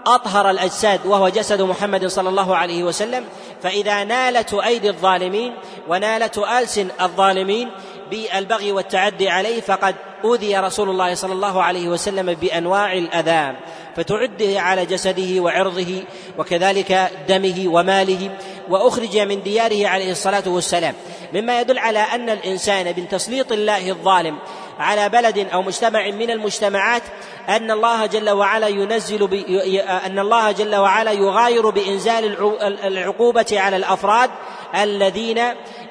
[SPEAKER 2] أطهر الأجساد وهو جسد محمد صلى الله عليه وسلم. فإذا نالت أيدي الظالمين ونالت ألسن الظالمين بالبغي والتعدي عليه فقد أوذي رسول الله صلى الله عليه وسلم بأنواع الأذى. فتعده على جسده وعرضه وكذلك دمه وماله وأخرج من دياره عليه الصلاة والسلام. مما يدل على أن الإنسان من تسليط الله الظالم على بلد أو مجتمع من المجتمعات أن الله جل وعلا ينزل ب... أن الله جل وعلا يغاير بإنزال العقوبة على الأفراد الذين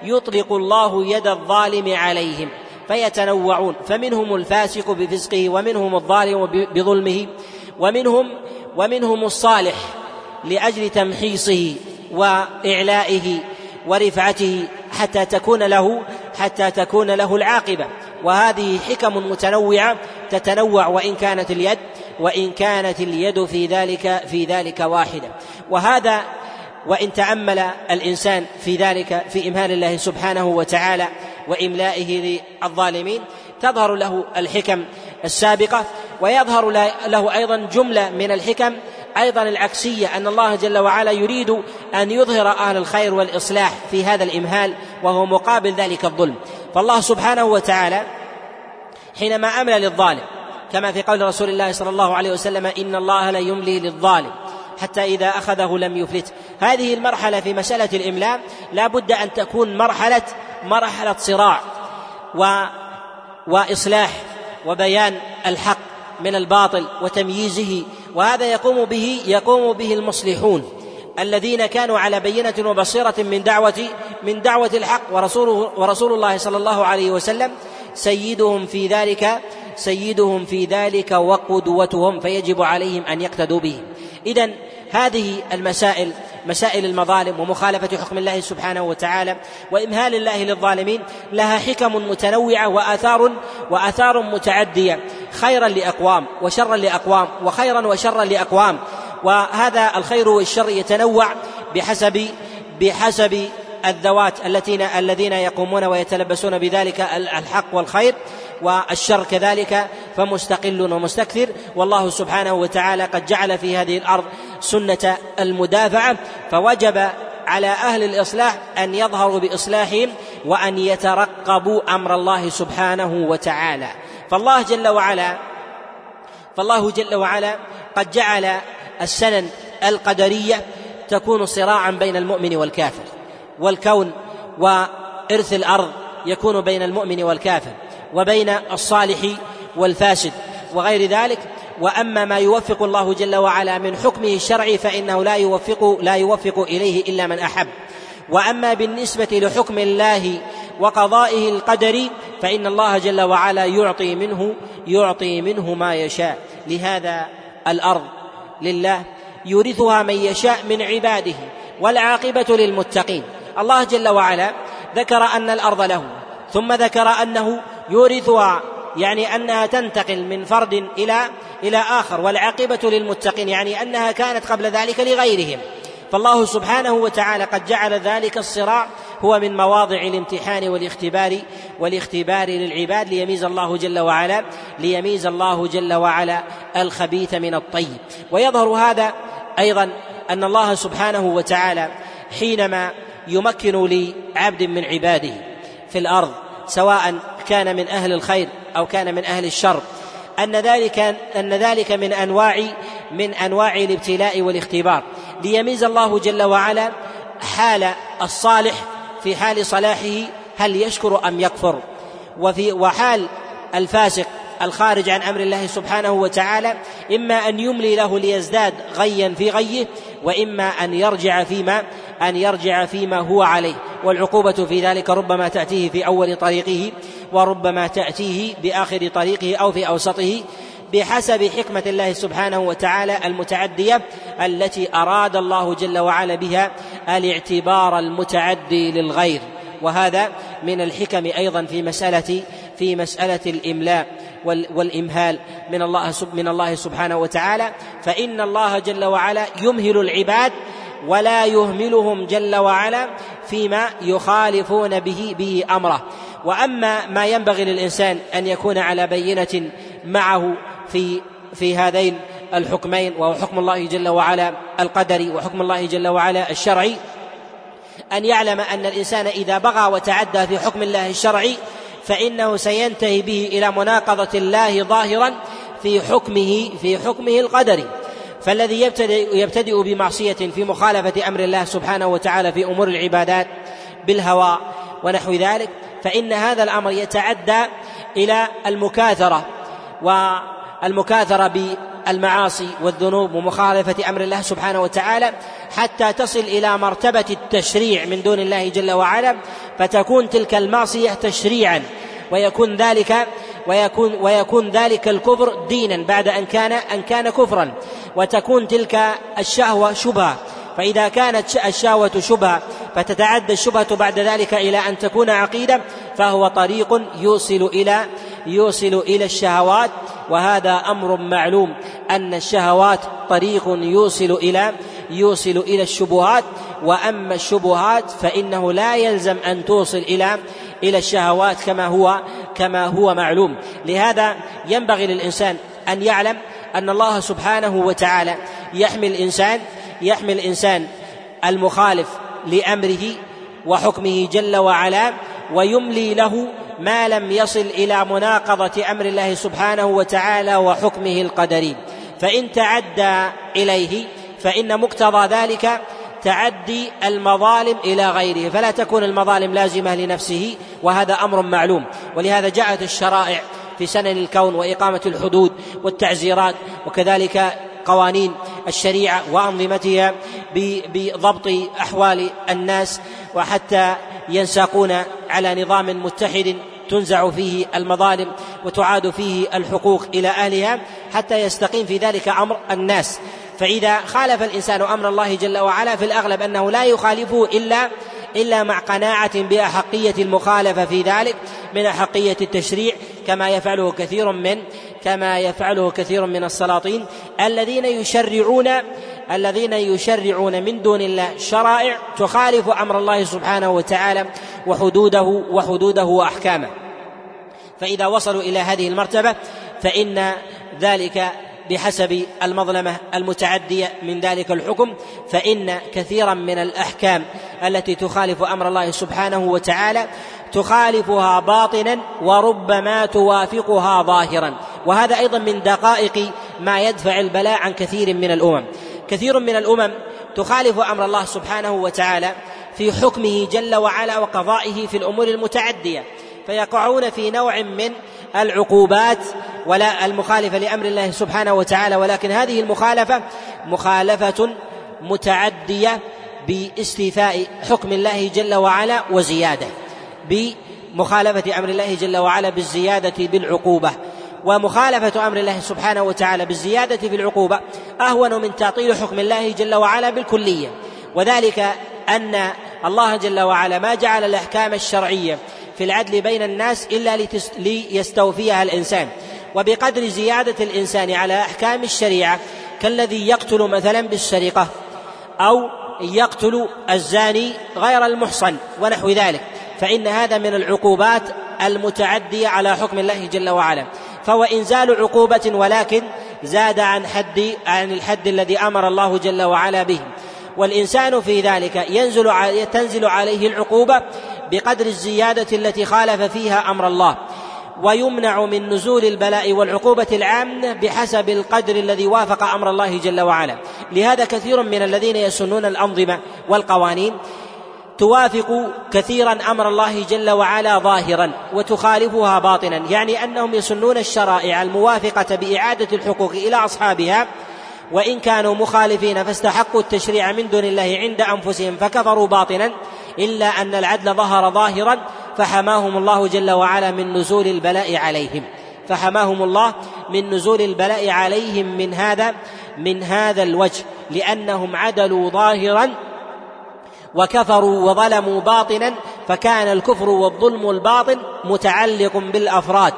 [SPEAKER 2] يطلق الله يد الظالم عليهم فيتنوعون. فمنهم الفاسق بفسقه ومنهم الظالم بظلمه. ومنهم ومنهم الصالح لأجل تمحيصه وإعلائه ورفعته حتى تكون له حتى تكون له العاقبة. وهذه حكم متنوعة تتنوع وإن كانت اليد وإن كانت اليد في ذلك في ذلك واحدة. وهذا وإن تأمل الإنسان في ذلك في إمهال الله سبحانه وتعالى وإملائه للظالمين تظهر له الحكم السابقة ويظهر له أيضا جملة من الحكم أيضا العكسية أن الله جل وعلا يريد أن يظهر أهل الخير والإصلاح في هذا الإمهال وهو مقابل ذلك الظلم. فالله سبحانه وتعالى حينما أمل للظالم كما في قول رسول الله صلى الله عليه وسلم إن الله لا يملي للظالم حتى إذا أخذه لم يفلت هذه المرحلة في مسألة الإملاء لا بد أن تكون مرحلة مرحلة صراع و وإصلاح. وبيان الحق من الباطل وتمييزه وهذا يقوم به يقوم به المصلحون الذين كانوا على بينة وبصيرة من دعوة من دعوة الحق ورسوله ورسول الله صلى الله عليه وسلم. سيدهم في ذلك سيدهم في ذلك وقدوتهم فيجب عليهم أن يقتدوا به. إذا هذه المسائل مسائل المظالم ومخالفة حكم الله سبحانه وتعالى وإمهال الله للظالمين لها حكم متنوعة وآثار وآثار متعدية خيرا لأقوام وشرا لأقوام وخيرا وشرا لأقوام. وهذا الخير والشر يتنوع بحسب بحسب الذوات التي الذين يقومون ويتلبسون بذلك الحق والخير والشر كذلك فمستقل ومستكثر. والله سبحانه وتعالى قد جعل في هذه الأرض سنة المدافعة فوجب على أهل الإصلاح أن يظهروا بإصلاحهم وأن يترقبوا أمر الله سبحانه وتعالى. فالله جل وعلا فالله جل وعلا قد جعل السنن القدرية تكون صراعا بين المؤمن والكافر والكون وإرث الأرض يكون بين المؤمن والكافر وبين الصالح والفاسد وغير ذلك وأما ما يوفق الله جل وعلا من حكمه الشرعي فإنه لا يوفق لا يوفق إليه إلا من أحب. وأما بالنسبة لحكم الله وقضائه القدري فإن الله جل وعلا يعطي منه يعطي منه ما يشاء. لهذا الأرض لله يورثها من يشاء من عباده والعاقبة للمتقين. الله جل وعلا ذكر أن الأرض له ثم ذكر أنه يورثها يعني أنها تنتقل من فرد إلى إلى آخر والعاقبة للمتقين يعني أنها كانت قبل ذلك لغيرهم. فالله سبحانه وتعالى قد جعل ذلك الصراع هو من مواضع الامتحان والاختبار والاختبار للعباد ليميز الله جل وعلا ليميز الله جل وعلا الخبيث من الطيب. ويظهر هذا أيضا أن الله سبحانه وتعالى حينما يمكن لعبد من عباده في الأرض سواء كان من أهل الخير أو كان من أهل الشر. أن ذلك أن ذلك من انواع من أنواع الابتلاء والاختبار. ليميز الله جل وعلا حال الصالح في حال صلاحه هل يشكر أم يكفر. وفي وحال الفاسق الخارج عن أمر الله سبحانه وتعالى إما أن يملي له ليزداد غيا في غيه وإما أن يرجع فيما أن يرجع فيما هو عليه. والعقوبة في ذلك ربما تأتيه في أول طريقه وربما تأتيه بآخر طريقه أو في أوسطه بحسب حكمة الله سبحانه وتعالى المتعدية التي أراد الله جل وعلا بها الاعتبار المتعدي للغير. وهذا من الحكم أيضا في مسألة في مسألة الإملاء. والإمهال من الله من الله سبحانه وتعالى. فإن الله جل وعلا يمهل العباد ولا يهملهم جل وعلا فيما يخالفون به به أمره. وأما ما ينبغي للإنسان أن يكون على بينة معه في في هذين الحكمين وهو حكم الله جل وعلا القدري وحكم الله جل وعلا الشرعي. أن يعلم أن الإنسان إذا بغى وتعدى في حكم الله الشرعي فإنه سينتهي به إلى مناقضة الله ظاهرا في حكمه في حكمه القدري. فالذي يبتدئ يبتدئ بمعصية في مخالفة أمر الله سبحانه وتعالى في أمور العبادات بالهوى ونحو ذلك فإن هذا الأمر يتعدى إلى المكاثرة والمكاثرة بالمعاصي والذنوب ومخالفة أمر الله سبحانه وتعالى حتى تصل إلى مرتبة التشريع من دون الله جل وعلا فتكون تلك المعصية تشريعا ويكون ذلك ويكون ويكون ذلك الكفر دينا بعد أن كان أن كان كفرا وتكون تلك الشهوة شبهه فإذا كانت الشهوة شبهة فتتعدى الشبهة بعد ذلك إلى أن تكون عقيدة فهو طريق يوصل إلى يوصل إلى الشهوات وهذا أمر معلوم أن الشهوات طريق يوصل إلى يوصل إلى الشبهات وأما الشبهات فإنه لا يلزم أن توصل إلى إلى الشهوات كما هو كما هو معلوم. لهذا ينبغي للإنسان أن يعلم أن الله سبحانه وتعالى يحمي الإنسان يحمي الإنسان المخالف لأمره وحكمه جل وعلا ويملي له ما لم يصل إلى مناقضة أمر الله سبحانه وتعالى وحكمه القدري. فإن تعدى إليه فإن مقتضى ذلك تعدي المظالم إلى غيره. فلا تكون المظالم لازمة لنفسه وهذا أمر معلوم. ولهذا جاءت الشرائع في سنن الكون وإقامة الحدود والتعزيرات وكذلك قوانين الشريعة وأنظمتها بضبط أحوال الناس وحتى ينساقون على نظام متحد تنزع فيه المظالم وتعاد فيه الحقوق إلى أهلها حتى يستقيم في ذلك أمر الناس. فإذا خالف الإنسان أمر الله جل وعلا في الأغلب أنه لا يخالفه إلا إلا مع قناعة بأحقية المخالفة في ذلك من أحقية التشريع كما يفعله كثير من كما يفعله كثير من السلاطين الذين يشرعون الذين يشرعون من دون الله شرائع تخالف أمر الله سبحانه وتعالى وحدوده وحدوده وأحكامه. فإذا وصلوا إلى هذه المرتبة فإن ذلك بحسب المظلمة المتعدية من ذلك الحكم فإن كثيرا من الأحكام التي تخالف أمر الله سبحانه وتعالى تخالفها باطنا وربما توافقها ظاهرا. وهذا أيضا من دقائق ما يدفع البلاء عن كثير من الأمم. كثير من الأمم تخالف أمر الله سبحانه وتعالى في حكمه جل وعلا وقضائه في الأمور المتعدية. فيقعون في نوع من العقوبات ولا المخالفة لأمر الله سبحانه وتعالى ولكن هذه المخالفة مخالفة متعدية باستيفاء حكم الله جل وعلا وزيادة بمخالفة أمر الله جل وعلا بالزيادة بالعقوبة ومخالفة أمر الله سبحانه وتعالى بالزيادة في العقوبة أهون من تعطيل حكم الله جل وعلا بالكلية وذلك أن الله جل وعلا ما جعل الأحكام الشرعية في العدل بين الناس إلا ليستوفيها الإنسان. وبقدر زيادة الإنسان على أحكام الشريعة كالذي يقتل مثلا بالسرقة أو يقتل الزاني غير المحصن ونحو ذلك. فإن هذا من العقوبات المتعدية على حكم الله جل وعلا. فهو إنزال عقوبة ولكن زاد عن حد عن الحد الذي أمر الله جل وعلا به. والإنسان في ذلك ينزل تنزل عليه العقوبة بقدر الزيادة التي خالف فيها أمر الله ويمنع من نزول البلاء والعقوبة العامة بحسب القدر الذي وافق أمر الله جل وعلا. لهذا كثير من الذين يسنون الأنظمة والقوانين توافق كثيرا أمر الله جل وعلا ظاهرا وتخالفها باطنا يعني أنهم يسنون الشرائع الموافقة بإعادة الحقوق إلى أصحابها وإن كانوا مخالفين فاستحقوا التشريع من دون الله عند أنفسهم فكفروا باطنا. إلا أن العدل ظهر ظاهرا فحماهم الله جل وعلا من نزول البلاء عليهم. فحماهم الله من نزول البلاء عليهم من هذا من هذا الوجه لأنهم عدلوا ظاهرا وكفروا وظلموا باطنا فكان الكفر والظلم الباطن متعلق بالأفراد.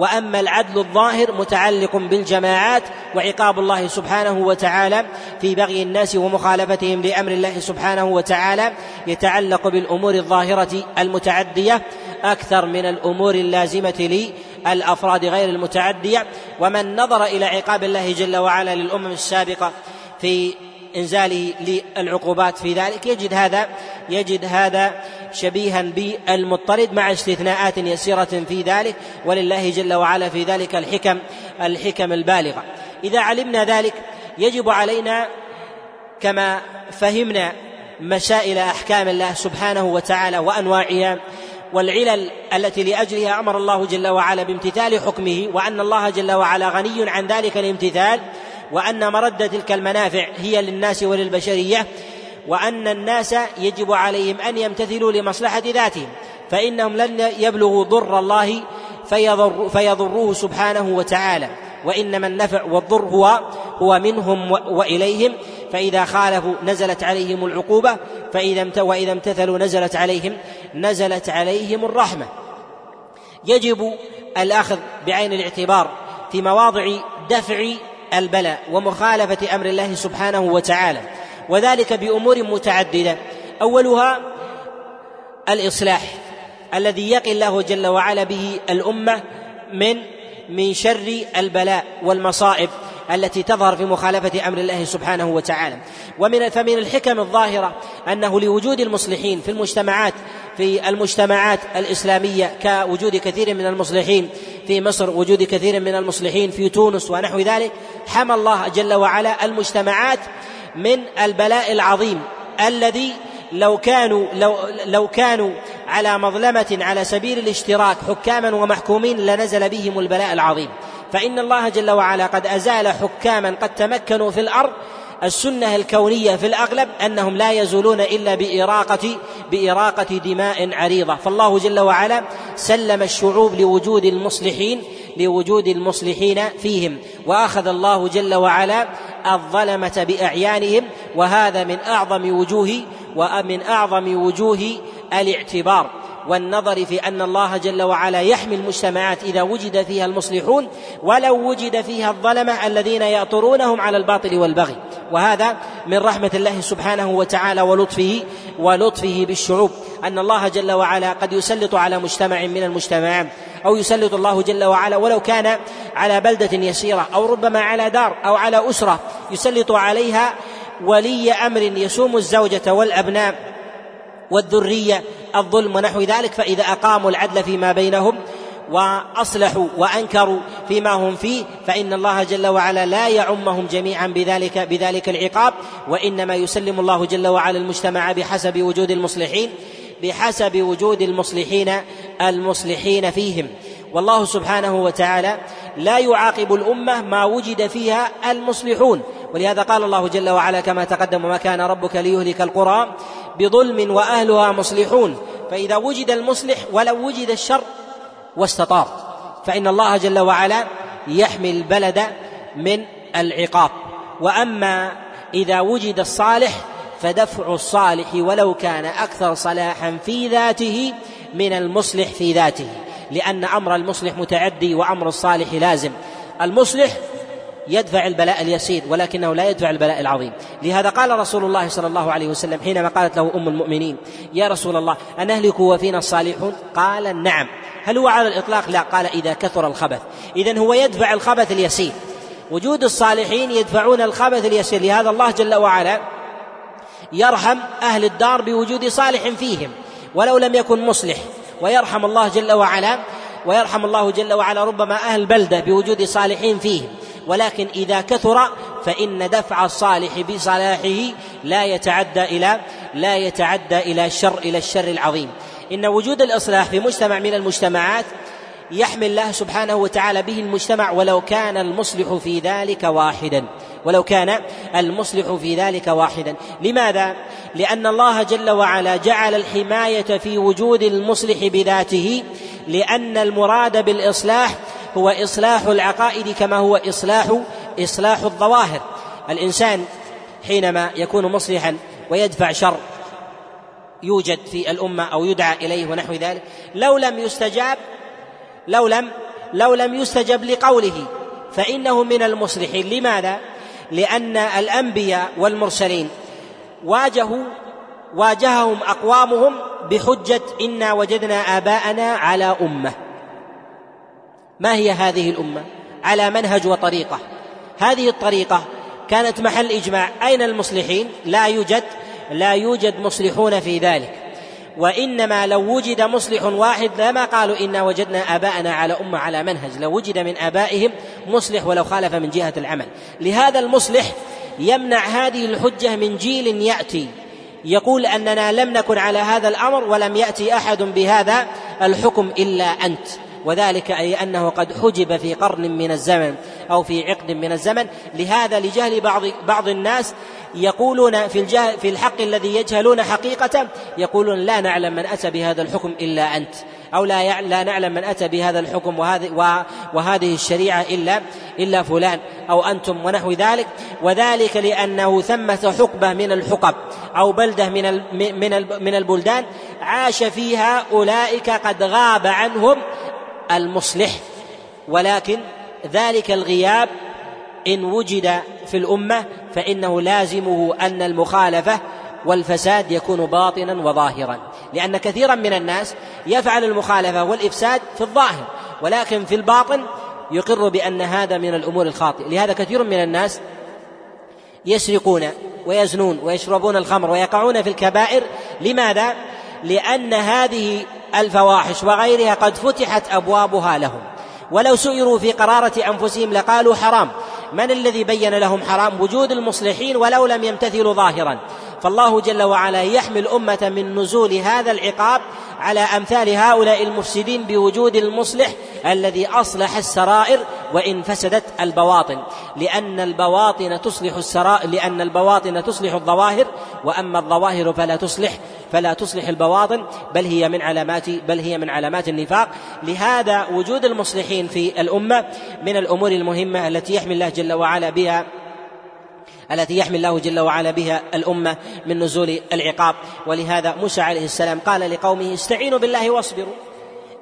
[SPEAKER 2] وأما العدل الظاهر متعلق بالجماعات وعقاب الله سبحانه وتعالى في بغي الناس ومخالفتهم لأمر الله سبحانه وتعالى يتعلق بالأمور الظاهرة المتعدية أكثر من الأمور اللازمة للأفراد غير المتعدية ومن نظر إلى عقاب الله جل وعلا للأمم السابقة في انزاله للعقوبات في ذلك. يجد هذا يجد هذا شبيها بالمضطرد مع استثناءات يسيرة في ذلك. ولله جل وعلا في ذلك الحكم الحكم البالغة. إذا علمنا ذلك يجب علينا كما فهمنا مسائل أحكام الله سبحانه وتعالى وأنواعها والعلل التي لأجلها أمر الله جل وعلا بامتثال حكمه وأن الله جل وعلا غني عن ذلك الامتثال. وأن مرد تلك المنافع هي للناس وللبشرية وأن الناس يجب عليهم أن يمتثلوا لمصلحة ذاتهم فإنهم لن يبلغوا ضر الله فيضر فيضروه سبحانه وتعالى. وإنما النفع والضر هو هو منهم وإليهم. فإذا خالفوا نزلت عليهم العقوبة فإذا وإذا امتثلوا نزلت عليهم نزلت عليهم الرحمة. يجب الأخذ بعين الاعتبار في مواضع دفع البلاء ومخالفة أمر الله سبحانه وتعالى وذلك بأمور متعددة. أولها الإصلاح الذي يقي الله جل وعلا به الأمة من من شر البلاء والمصائب التي تظهر في مخالفة أمر الله سبحانه وتعالى. ومن فمن الحكم الظاهرة أنه لوجود المصلحين في المجتمعات في المجتمعات الإسلامية كوجود كثير من المصلحين في مصر وجود كثير من المصلحين في تونس ونحو ذلك حمى الله جل وعلا المجتمعات من البلاء العظيم الذي لو كانوا لو لو كانوا على مظلمة على سبيل الاشتراك حكاما ومحكومين لنزل بهم البلاء العظيم. فإن الله جل وعلا قد أزال حكاما قد تمكنوا في الأرض السنة الكونية في الأغلب أنهم لا يزولون إلا بإراقة بإراقة دماء عريضة. فالله جل وعلا سلم الشعوب لوجود المصلحين لوجود المصلحين فيهم. وأخذ الله جل وعلا الظلمة بأعيانهم وهذا من أعظم وجوه ومن أعظم وجوه الاعتبار. والنظر في أن الله جل وعلا يحمي المجتمعات إذا وجد فيها المصلحون ولو وجد فيها الظلمه الذين يأطرونهم على الباطل والبغي. وهذا من رحمة الله سبحانه وتعالى ولطفه ولطفه بالشعوب. أن الله جل وعلا قد يسلط على مجتمع من المجتمعات أو يسلط الله جل وعلا ولو كان على بلدة يسيرة أو ربما على دار أو على أسرة يسلط عليها ولي أمر يسوم الزوجة والأبناء. والذرية الظلم ونحو ذلك فإذا أقاموا العدل فيما بينهم وأصلحوا وأنكروا فيما هم فيه فإن الله جل وعلا لا يعمهم جميعا بذلك بذلك العقاب وإنما يسلم الله جل وعلا المجتمع بحسب وجود المصلحين بحسب وجود المصلحين المصلحين فيهم. والله سبحانه وتعالى لا يعاقب الأمة ما وجد فيها المصلحون. ولهذا قال الله جل وعلا كما تقدم وما كان ربك ليهلك القرى بظلم وأهلها مصلحون. فإذا وجد المصلح ولو وجد الشر واستطار فإن الله جل وعلا يحمي البلد من العقاب. وأما إذا وجد الصالح فدفع الصالح ولو كان أكثر صلاحا في ذاته من المصلح في ذاته. لأن أمر المصلح متعدي وأمر الصالح لازم. المصلح يدفع البلاء اليسير ولكنه لا يدفع البلاء العظيم. لهذا قال رسول الله صلى الله عليه وسلم حينما قالت له أم المؤمنين يا رسول الله أنهلك وفينا الصالحون؟ قال نعم. هل هو على الإطلاق؟ لا. قال إذا كثر الخبث. اذا هو يدفع الخبث اليسير. وجود الصالحين يدفعون الخبث اليسير. لهذا الله جل وعلا يرحم أهل الدار بوجود صالح فيهم ولو لم يكن مصلح. ويرحم الله جل وعلا ويرحم الله جل وعلا ربما أهل بلدة بوجود صالحين فيهم. ولكن إذا كثر فإن دفع الصالح بصلاحه لا يتعدى إلى لا يتعدى إلى الشر إلى الشر العظيم. إن وجود الإصلاح في مجتمع من المجتمعات يحمي الله سبحانه وتعالى به المجتمع ولو كان المصلح في ذلك واحدا. ولو كان المصلح في ذلك واحدا. لماذا؟ لأن الله جل وعلا جعل الحماية في وجود المصلح بذاته لأن المراد بالإصلاح هو إصلاح العقائد كما هو إصلاح إصلاح الظواهر. الإنسان حينما يكون مصلحا ويدفع شر يوجد في الأمة أو يدعى إليه ونحو ذلك لو لم يستجاب لو لم لو لم يستجب لقوله فإنه من المصلحين. لماذا؟ لأن الأنبياء والمرسلين واجهوا واجههم أقوامهم بحجة إنا وجدنا آباءنا على أمة. ما هي هذه الأمة؟ على منهج وطريقة. هذه الطريقة كانت محل إجماع. أين المصلحين؟ لا يوجد لا يوجد مصلحون في ذلك. وإنما لو وجد مصلح واحد لما قالوا إنا وجدنا آباءنا على أمة على منهج. لو وجد من آبائهم مصلح ولو خالف من جهة العمل. لهذا المصلح يمنع هذه الحجة من جيل يأتي. يقول أننا لم نكن على هذا الأمر ولم يأتي أحد بهذا الحكم إلا أنت. وذلك أي أنه قد حجب في قرن من الزمن أو في عقد من الزمن. لهذا لجهل بعض بعض الناس يقولون في الجهل في الحق الذي يجهلون حقيقته يقولون لا نعلم من أتى بهذا الحكم إلا أنت أو لا لا نعلم من أتى بهذا الحكم وهذه وهذه الشريعة إلا إلا فلان أو أنتم ونحو ذلك. وذلك لأنه ثمة حقبة من الحقب أو بلدة من من من البلدان عاش فيها أولئك قد غاب عنهم المصلح ولكن ذلك الغياب إن وجد في الأمة فإنه لازمه أن المخالفة والفساد يكون باطنا وظاهرا. لأن كثيرا من الناس يفعل المخالفة والإفساد في الظاهر ولكن في الباطن يقر بأن هذا من الأمور الخاطئة. لهذا كثير من الناس يسرقون ويزنون ويشربون الخمر ويقعون في الكبائر. لماذا؟ لأن هذه الفواحش وغيرها قد فتحت أبوابها لهم. ولو سئروا في قرارة أنفسهم لقالوا حرام. من الذي بين لهم حرام؟ وجود المصلحين ولو لم يمتثلوا ظاهرا. فالله جل وعلا يحمي الأمة من نزول هذا العقاب على أمثال هؤلاء المفسدين بوجود المصلح الذي أصلح السرائر وإن فسدت البواطن. لأن البواطن تصلح السرائر لأن البواطن تصلح الظواهر وأما الظواهر فلا تصلح فلا تصلح البواطن بل هي من علامات بل هي من علامات النفاق. لهذا وجود المصلحين في الأمة من الأمور المهمة التي يحمي الله جل وعلا بها التي يحمي الله جل وعلا بها الأمة من نزول العقاب. ولهذا موسى عليه السلام قال لقومه استعينوا بالله واصبروا.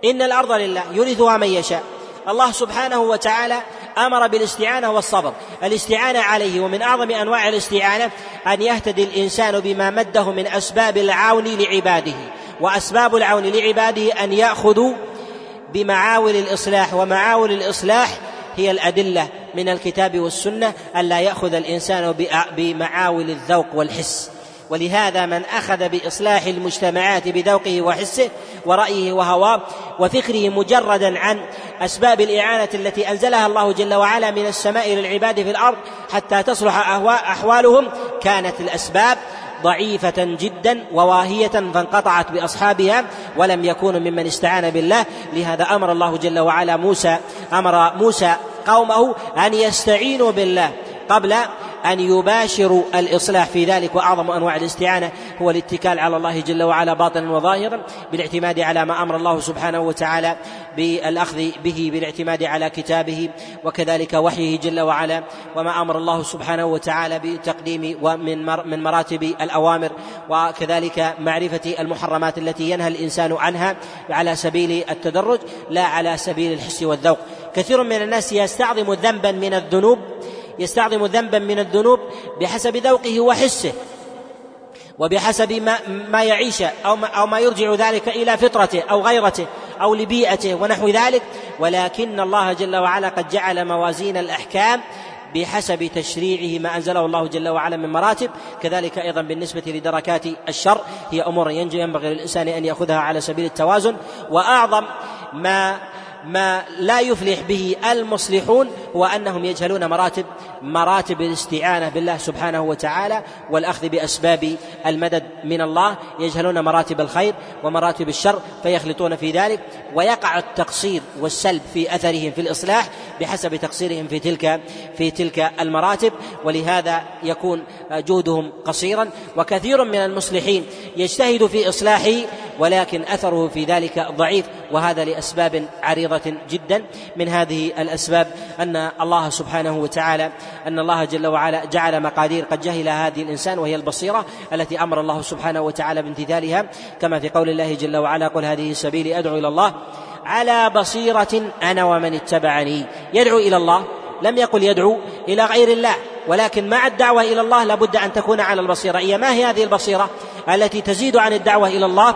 [SPEAKER 2] إن الأرض لله يورثها من يشاء. الله سبحانه وتعالى أمر بالاستعانة والصبر. الاستعانة عليه ومن أعظم أنواع الاستعانة أن يهتدي الإنسان بما مده من أسباب العون لعباده. وأسباب العون لعباده أن يأخذوا بمعاول الإصلاح ومعاول الإصلاح هي الأدلة من الكتاب والسنة الا يأخذ الإنسان بمعاول الذوق والحس. ولهذا من أخذ بإصلاح المجتمعات بذوقه وحسه ورأيه وهواه وفكره مجردا عن أسباب الإعانة التي أنزلها الله جل وعلا من السماء للعباد في الأرض حتى تصلح أحوالهم كانت الأسباب ضعيفة جدا وواهية فانقطعت بأصحابها ولم يكونوا ممن استعان بالله. لهذا أمر الله جل وعلا موسى أمر موسى قومه أن يستعينوا بالله. قبل أن يباشروا الإصلاح في ذلك وأعظم أنواع الاستعانة هو الاتكال على الله جل وعلا باطنا وظاهرا بالاعتماد على ما أمر الله سبحانه وتعالى بالأخذ به بالاعتماد على كتابه وكذلك وحيه جل وعلا وما أمر الله سبحانه وتعالى بتقديم ومن من مراتب الأوامر وكذلك معرفة المحرمات التي ينهى الإنسان عنها على سبيل التدرج لا على سبيل الحس والذوق. كثير من الناس يستعظم ذنبا من الذنوب يستعظم ذنبا من الذنوب بحسب ذوقه وحسه وبحسب ما, ما يعيش أو ما, أو ما يرجع ذلك إلى فطرته أو غيرته أو لبيئته ونحو ذلك. ولكن الله جل وعلا قد جعل موازين الأحكام بحسب تشريعه ما أنزله الله جل وعلا من مراتب. كذلك أيضا بالنسبة لدركات الشر هي أمور ينبغي للإنسان أن يأخذها على سبيل التوازن. وأعظم ما ما لا يفلح به المصلحون هو انهم يجهلون مراتب مراتب الاستعانة بالله سبحانه وتعالى والأخذ بأسباب المدد من الله. يجهلون مراتب الخير ومراتب الشر فيخلطون في ذلك. ويقع التقصير والسلب في أثرهم في الإصلاح بحسب تقصيرهم في تلك في تلك المراتب. ولهذا يكون جهدهم قصيرا. وكثير من المصلحين يجتهد في إصلاحه ولكن أثره في ذلك ضعيف. وهذا لأسباب عريضه جدا من هذه الأسباب أن الله سبحانه وتعالى أن الله جل وعلا جعل مقادير قد جهل هذه الإنسان وهي البصيرة التي أمر الله سبحانه وتعالى بامتثالها. كما في قول الله جل وعلا قل هذه سبيلي أدعو إلى الله على بصيرة أنا ومن اتبعني. يدعو إلى الله لم يقل يدعو إلى غير الله ولكن مع الدعوة إلى الله لابد أن تكون على البصيرة. هي ما هي هذه البصيرة التي تزيد عن الدعوة إلى الله؟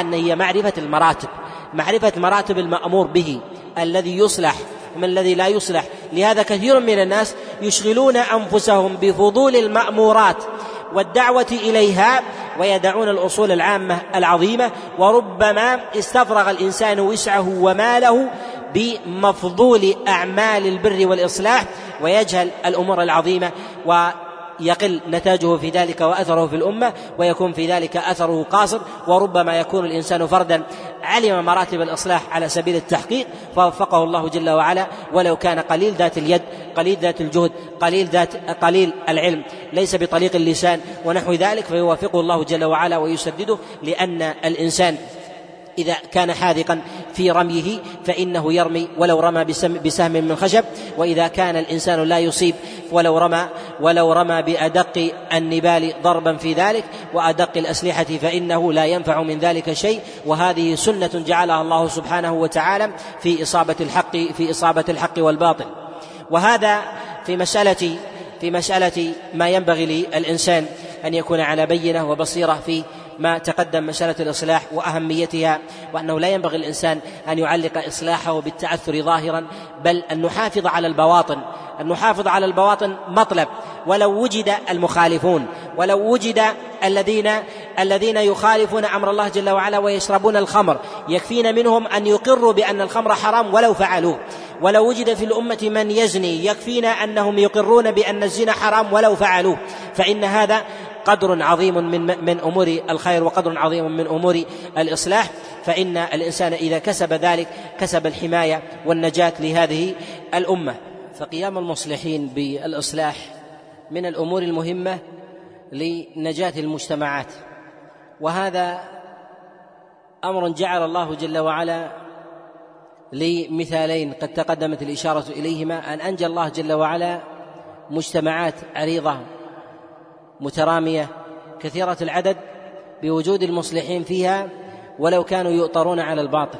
[SPEAKER 2] أن هي معرفة المراتب. معرفة مراتب المأمور به الذي يصلح من الذي لا يصلح. لهذا كثير من الناس يشغلون أنفسهم بفضول المأمورات والدعوة إليها ويدعون الأصول العامة العظيمة. وربما استفرغ الإنسان وسعه وماله بمفضول أعمال البر والإصلاح. ويجهل الأمور العظيمة. ويقل نتاجه في ذلك وأثره في الأمة ويكون في ذلك أثره قاصر وربما يكون الإنسان فردا. علم مراتب الإصلاح على سبيل التحقيق فوفقه الله جل وعلا. ولو كان قليل ذات اليد قليل ذات الجهد قليل ذات قليل العلم. ليس بطريق اللسان ونحو ذلك فيوافقه الله جل وعلا ويسدده لأن الإنسان إذا كان حاذقا في رميه فإنه يرمي ولو رمى بسهم من خشب وإذا كان الإنسان لا يصيب ولو رمى ولو رمى بأدق النبال ضربا في ذلك وأدق الأسلحة فإنه لا ينفع من ذلك شيء وهذه سنة جعلها الله سبحانه وتعالى في إصابة الحق في إصابة الحق والباطل. وهذا في مسألة في مسألة ما ينبغي للإنسان أن يكون على بينة وبصيرة في ما تقدم مسألة الإصلاح وأهميتها وأنه لا ينبغي الإنسان أن يعلق إصلاحه بالتعثر ظاهرا بل أن نحافظ على البواطن أن نحافظ على البواطن مطلب. ولو وجد المخالفون ولو وجد الذين الذين يخالفون أمر الله جل وعلا ويشربون الخمر يكفينا منهم أن يقروا بأن الخمر حرام ولو فعلوه. ولو وجد في الأمة من يزني يكفينا أنهم يقرون بأن الزنا حرام ولو فعلوه. فإن هذا قدر عظيم من من أمور الخير وقدر عظيم من أمور الإصلاح فإن الإنسان إذا كسب ذلك كسب الحماية والنجاة لهذه الأمة. فقيام المصلحين بالإصلاح من الأمور المهمة لنجاة المجتمعات. وهذا أمر جعل الله جل وعلا لمثالين قد تقدمت الإشارة إليهما أن أنجى الله جل وعلا مجتمعات عريضة مترامية كثيرة العدد بوجود المصلحين فيها ولو كانوا يؤطرون على الباطل.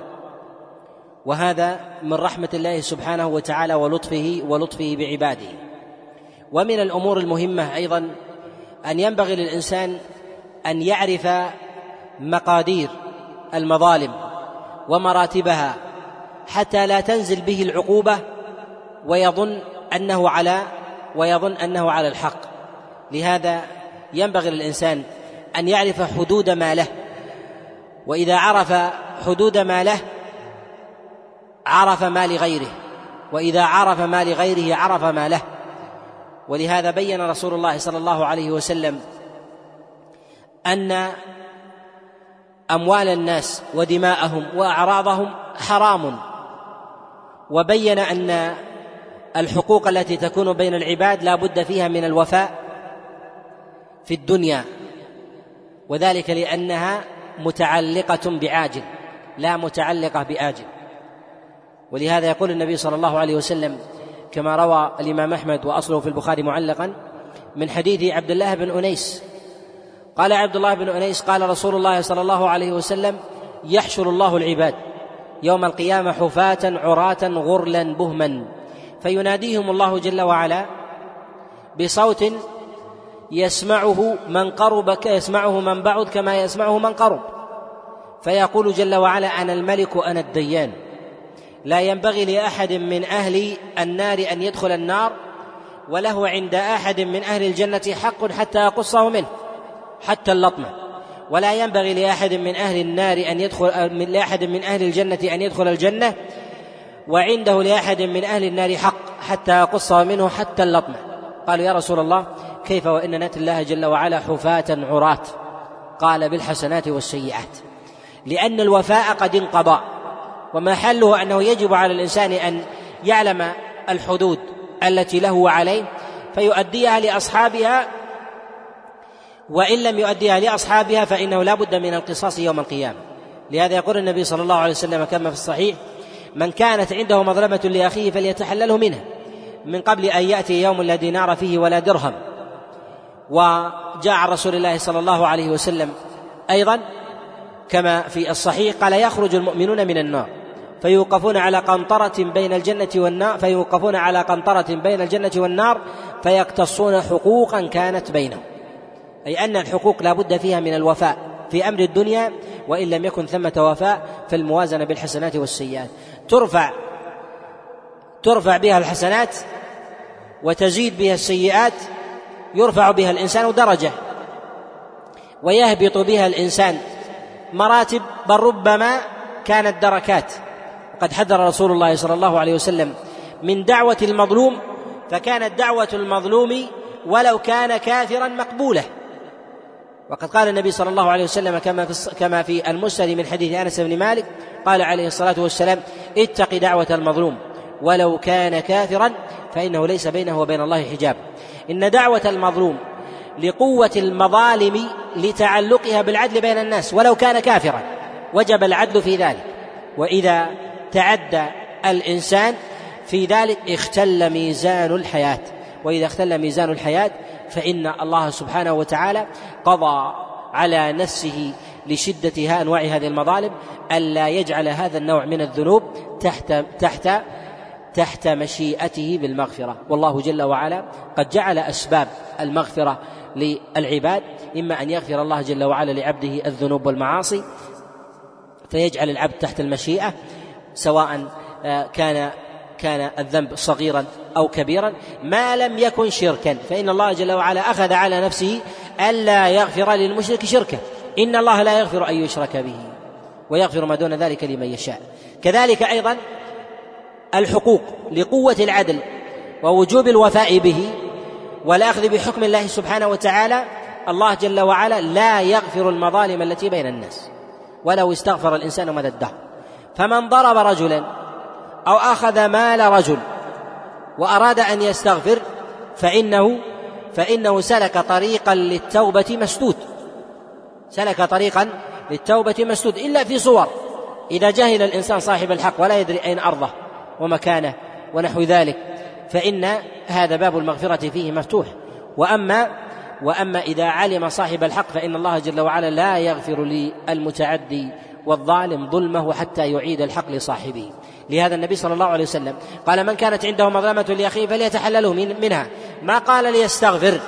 [SPEAKER 2] وهذا من رحمة الله سبحانه وتعالى ولطفه ولطفه بعباده. ومن الأمور المهمة أيضا أن ينبغي للإنسان أن يعرف مقادير المظالم ومراتبها حتى لا تنزل به العقوبة ويظن أنه على ويظن أنه على الحق. لهذا ينبغي للإنسان أن يعرف حدود ما له. وإذا عرف حدود ما له عرف ما لغيره. وإذا عرف ما لغيره عرف ما له. ولهذا بين رسول الله صلى الله عليه وسلم أن أموال الناس ودماءهم وأعراضهم حرام. وبين أن الحقوق التي تكون بين العباد لا بد فيها من الوفاء. في الدنيا وذلك لأنها متعلقة بعاجل لا متعلقة بآجل. ولهذا يقول النبي صلى الله عليه وسلم كما روى الإمام أحمد وأصله في البخاري معلقا من حديث عبد الله بن أنيس. قال عبد الله بن أنيس قال رسول الله صلى الله عليه وسلم يحشر الله العباد يوم القيامة حفاة عراة غرلا بهما فيناديهم الله جل وعلا بصوت يسمعه من قرب يسمعه من بعد كما يسمعه من قرب. فيقول جل وعلا أنا الملك أنا الديان. لا ينبغي لأحد من أهل النار أن يدخل النار وله عند أحد من أهل الجنة حق حتى يقصه منه حتى اللطمة. ولا ينبغي لأحد من أهل النار أن يدخل لأحد من أهل الجنة أن يدخل الجنة وعنده لأحد من أهل النار حق حتى يقصه منه حتى اللطمة. قالوا يا رسول الله كيف وإن نأتي الله جل وعلا حفاة عراة؟ قال بالحسنات والسيئات. لأن الوفاء قد انقضى. ومحله أنه يجب على الإنسان أن يعلم الحدود التي له وعليه فيؤديها لأصحابها. وإن لم يؤديها لأصحابها فإنه لا بد من القصاص يوم القيامة. لهذا يقول النبي صلى الله عليه وسلم كما في الصحيح من كانت عنده مظلمة لأخيه فليتحلله منها من قبل أن يأتي يوم لا دينار فيه ولا درهم. وجاء عن رسول الله صلى الله عليه وسلم أيضا كما في الصحيح قال يخرج المؤمنون من النار فيوقفون على قنطرة بين الجنة والنار فيوقفون على قنطرة بين الجنة والنار فيقتصون حقوقا كانت بينهم. أي أن الحقوق لا بد فيها من الوفاء في أمر الدنيا وإن لم يكن ثمة وفاء فالموازنة بالحسنات والسيئات. ترفع ترفع بها الحسنات وتزيد بها السيئات يرفع بها الإنسان درجة ويهبط بها الإنسان. مراتب بل ربما كانت دركات. وقد حذر رسول الله صلى الله عليه وسلم من دعوة المظلوم فكانت دعوة المظلوم ولو كان كافرا مقبولة. وقد قال النبي صلى الله عليه وسلم كما في كما في المسند من حديث أنس بن مالك قال عليه الصلاة والسلام اتق دعوة المظلوم ولو كان كافرا فإنه ليس بينه وبين الله حجاب. إن دعوة المظلوم لقوة المظالم لتعلقها بالعدل بين الناس ولو كان كافرا وجب العدل في ذلك. وإذا تعدى الإنسان في ذلك اختل ميزان الحياة. وإذا اختل ميزان الحياة فإن الله سبحانه وتعالى قضى على نفسه لشدة أنواع هذه المظالم ألا يجعل هذا النوع من الذنوب تحت تحت تحت مشيئته بالمغفرة. والله جل وعلا قد جعل أسباب المغفرة للعباد إما أن يغفر الله جل وعلا لعبده الذنوب والمعاصي فيجعل العبد تحت المشيئة سواء آه، كان كان الذنب صغيرا أو كبيرا ما لم يكن شركا. فإن الله جل وعلا أخذ على نفسه ألا يغفر للمشرك شركه إن الله لا يغفر أن يشرك به ويغفر ما دون ذلك لمن يشاء. كذلك أيضا الحقوق لقوة العدل ووجوب الوفاء به والأخذ بحكم الله سبحانه وتعالى الله جل وعلا لا يغفر المظالم التي بين الناس. ولو استغفر الإنسان مدى الدهر. فمن ضرب رجلا أو أخذ مال رجل وأراد أن يستغفر فإنه فإنه سلك طريقا للتوبة مسدود. سلك طريقا للتوبة مسدود. إلا في صور. إذا جهل الإنسان صاحب الحق ولا يدري أين أرضه. ومكانه ونحو ذلك فإن هذا باب المغفرة فيه مفتوح. وأما وأما إذا علم صاحب الحق فإن الله جل وعلا لا يغفر للمتعدي والظالم ظلمه حتى يعيد الحق لصاحبه. لهذا النبي صلى الله عليه وسلم قال من كانت عنده مظلمة لأخيه فليتحلله منها. ما قال ليستغفر.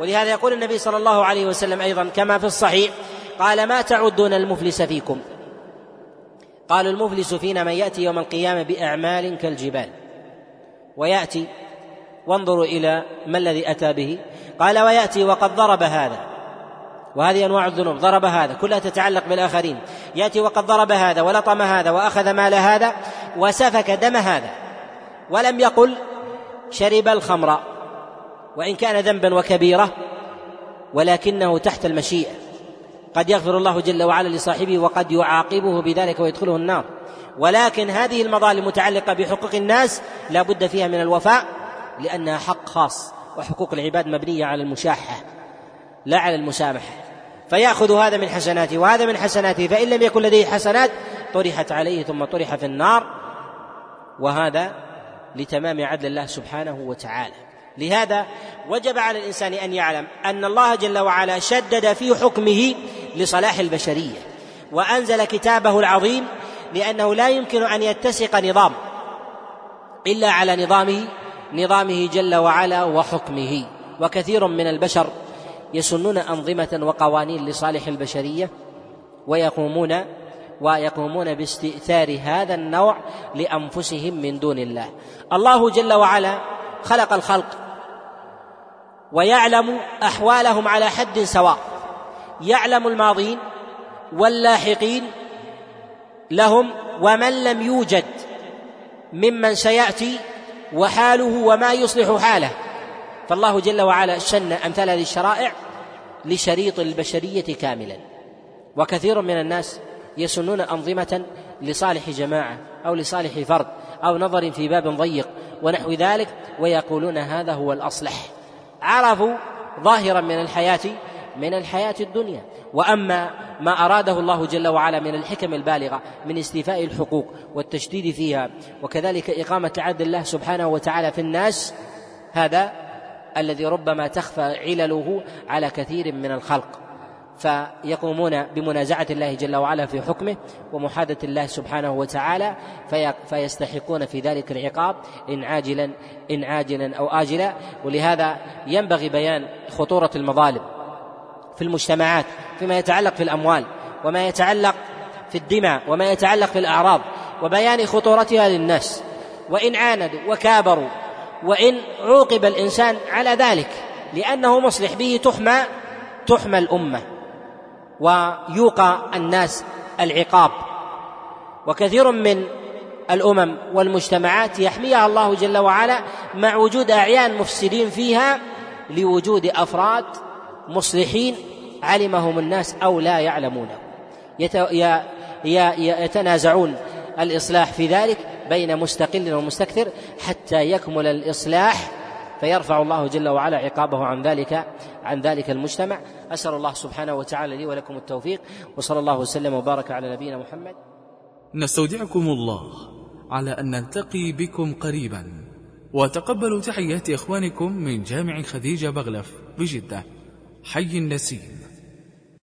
[SPEAKER 2] ولهذا يقول النبي صلى الله عليه وسلم أيضا كما في الصحيح قال ما تعدون المفلس فيكم؟ قالوا المفلس فينا من يأتي يوم القيامة بأعمال كالجبال. ويأتي وانظروا إلى ما الذي أتى به. قال ويأتي وقد ضرب هذا. وهذه أنواع الذنوب. ضرب هذا. كلها تتعلق بالآخرين. يأتي وقد ضرب هذا ولطم هذا وأخذ مال هذا وسفك دم هذا. ولم يقل شرب الخمر وإن كان ذنبا وكبيره ولكنه تحت المشيئة. قد يغفر الله جل وعلا لصاحبه وقد يعاقبه بذلك ويدخله النار. ولكن هذه المظالم متعلقة بحقوق الناس لا بد فيها من الوفاء لأنها حق خاص وحقوق العباد مبنية على المشاحة لا على المسامحة. فيأخذ هذا من حسناته وهذا من حسناته فإن لم يكن لديه حسنات طرحت عليه ثم طرح في النار. وهذا لتمام عدل الله سبحانه وتعالى. لهذا وجب على الإنسان أن يعلم أن الله جل وعلا شدد في حكمه لصلاح البشرية وأنزل كتابه العظيم لأنه لا يمكن أن يتسق نظام إلا على نظامه نظامه جل وعلا وحكمه. وكثير من البشر يسنون أنظمة وقوانين لصالح البشرية ويقومون ويقومون باستئثار هذا النوع لأنفسهم من دون الله. الله جل وعلا خلق الخلق ويعلم أحوالهم على حد سواء. يعلم الماضين واللاحقين لهم ومن لم يوجد ممن سيأتي وحاله وما يصلح حاله. فالله جل وعلا شن أمثال هذه الشرائع لشريط البشرية كاملا. وكثير من الناس يسنون أنظمة لصالح جماعة أو لصالح فرد أو نظر في باب ضيق ونحو ذلك ويقولون هذا هو الأصلح. عرفوا ظاهرا من الحياة من الحياة الدنيا. وأما ما أراده الله جل وعلا من الحكم البالغة من استيفاء الحقوق والتشديد فيها وكذلك إقامة عدل الله سبحانه وتعالى في الناس هذا الذي ربما تخفى علله على كثير من الخلق. فيقومون بمنازعة الله جل وعلا في حكمه ومحادة الله سبحانه وتعالى في فيستحقون في ذلك العقاب إن عاجلا إن عاجلا أو آجلا. ولهذا ينبغي بيان خطورة المظالم في المجتمعات فيما يتعلق في الأموال وما يتعلق في الدماء وما يتعلق في الأعراض. وبيان خطورتها للناس وإن عاندوا وكابروا وإن عوقب الإنسان على ذلك لأنه مصلح به تحمى تحمى الأمة. ويوقى الناس العقاب. وكثير من الأمم والمجتمعات يحميها الله جل وعلا مع وجود أعيان مفسدين فيها لوجود أفراد مصلحين علمهم الناس أو لا يعلمونه. يتنازعون الإصلاح في ذلك بين مستقل ومستكثر حتى يكمل الإصلاح فيرفع الله جل وعلا عقابه عن ذلك عن ذلك المجتمع. أسأل الله سبحانه وتعالى لي ولكم التوفيق وصلى الله وسلم وبارك على نبينا محمد.
[SPEAKER 1] نستودعكم الله على أن نلتقي بكم قريبا. وتقبلوا تحيات إخوانكم من جامع خديجة بغلف بجدة. حي النسيم.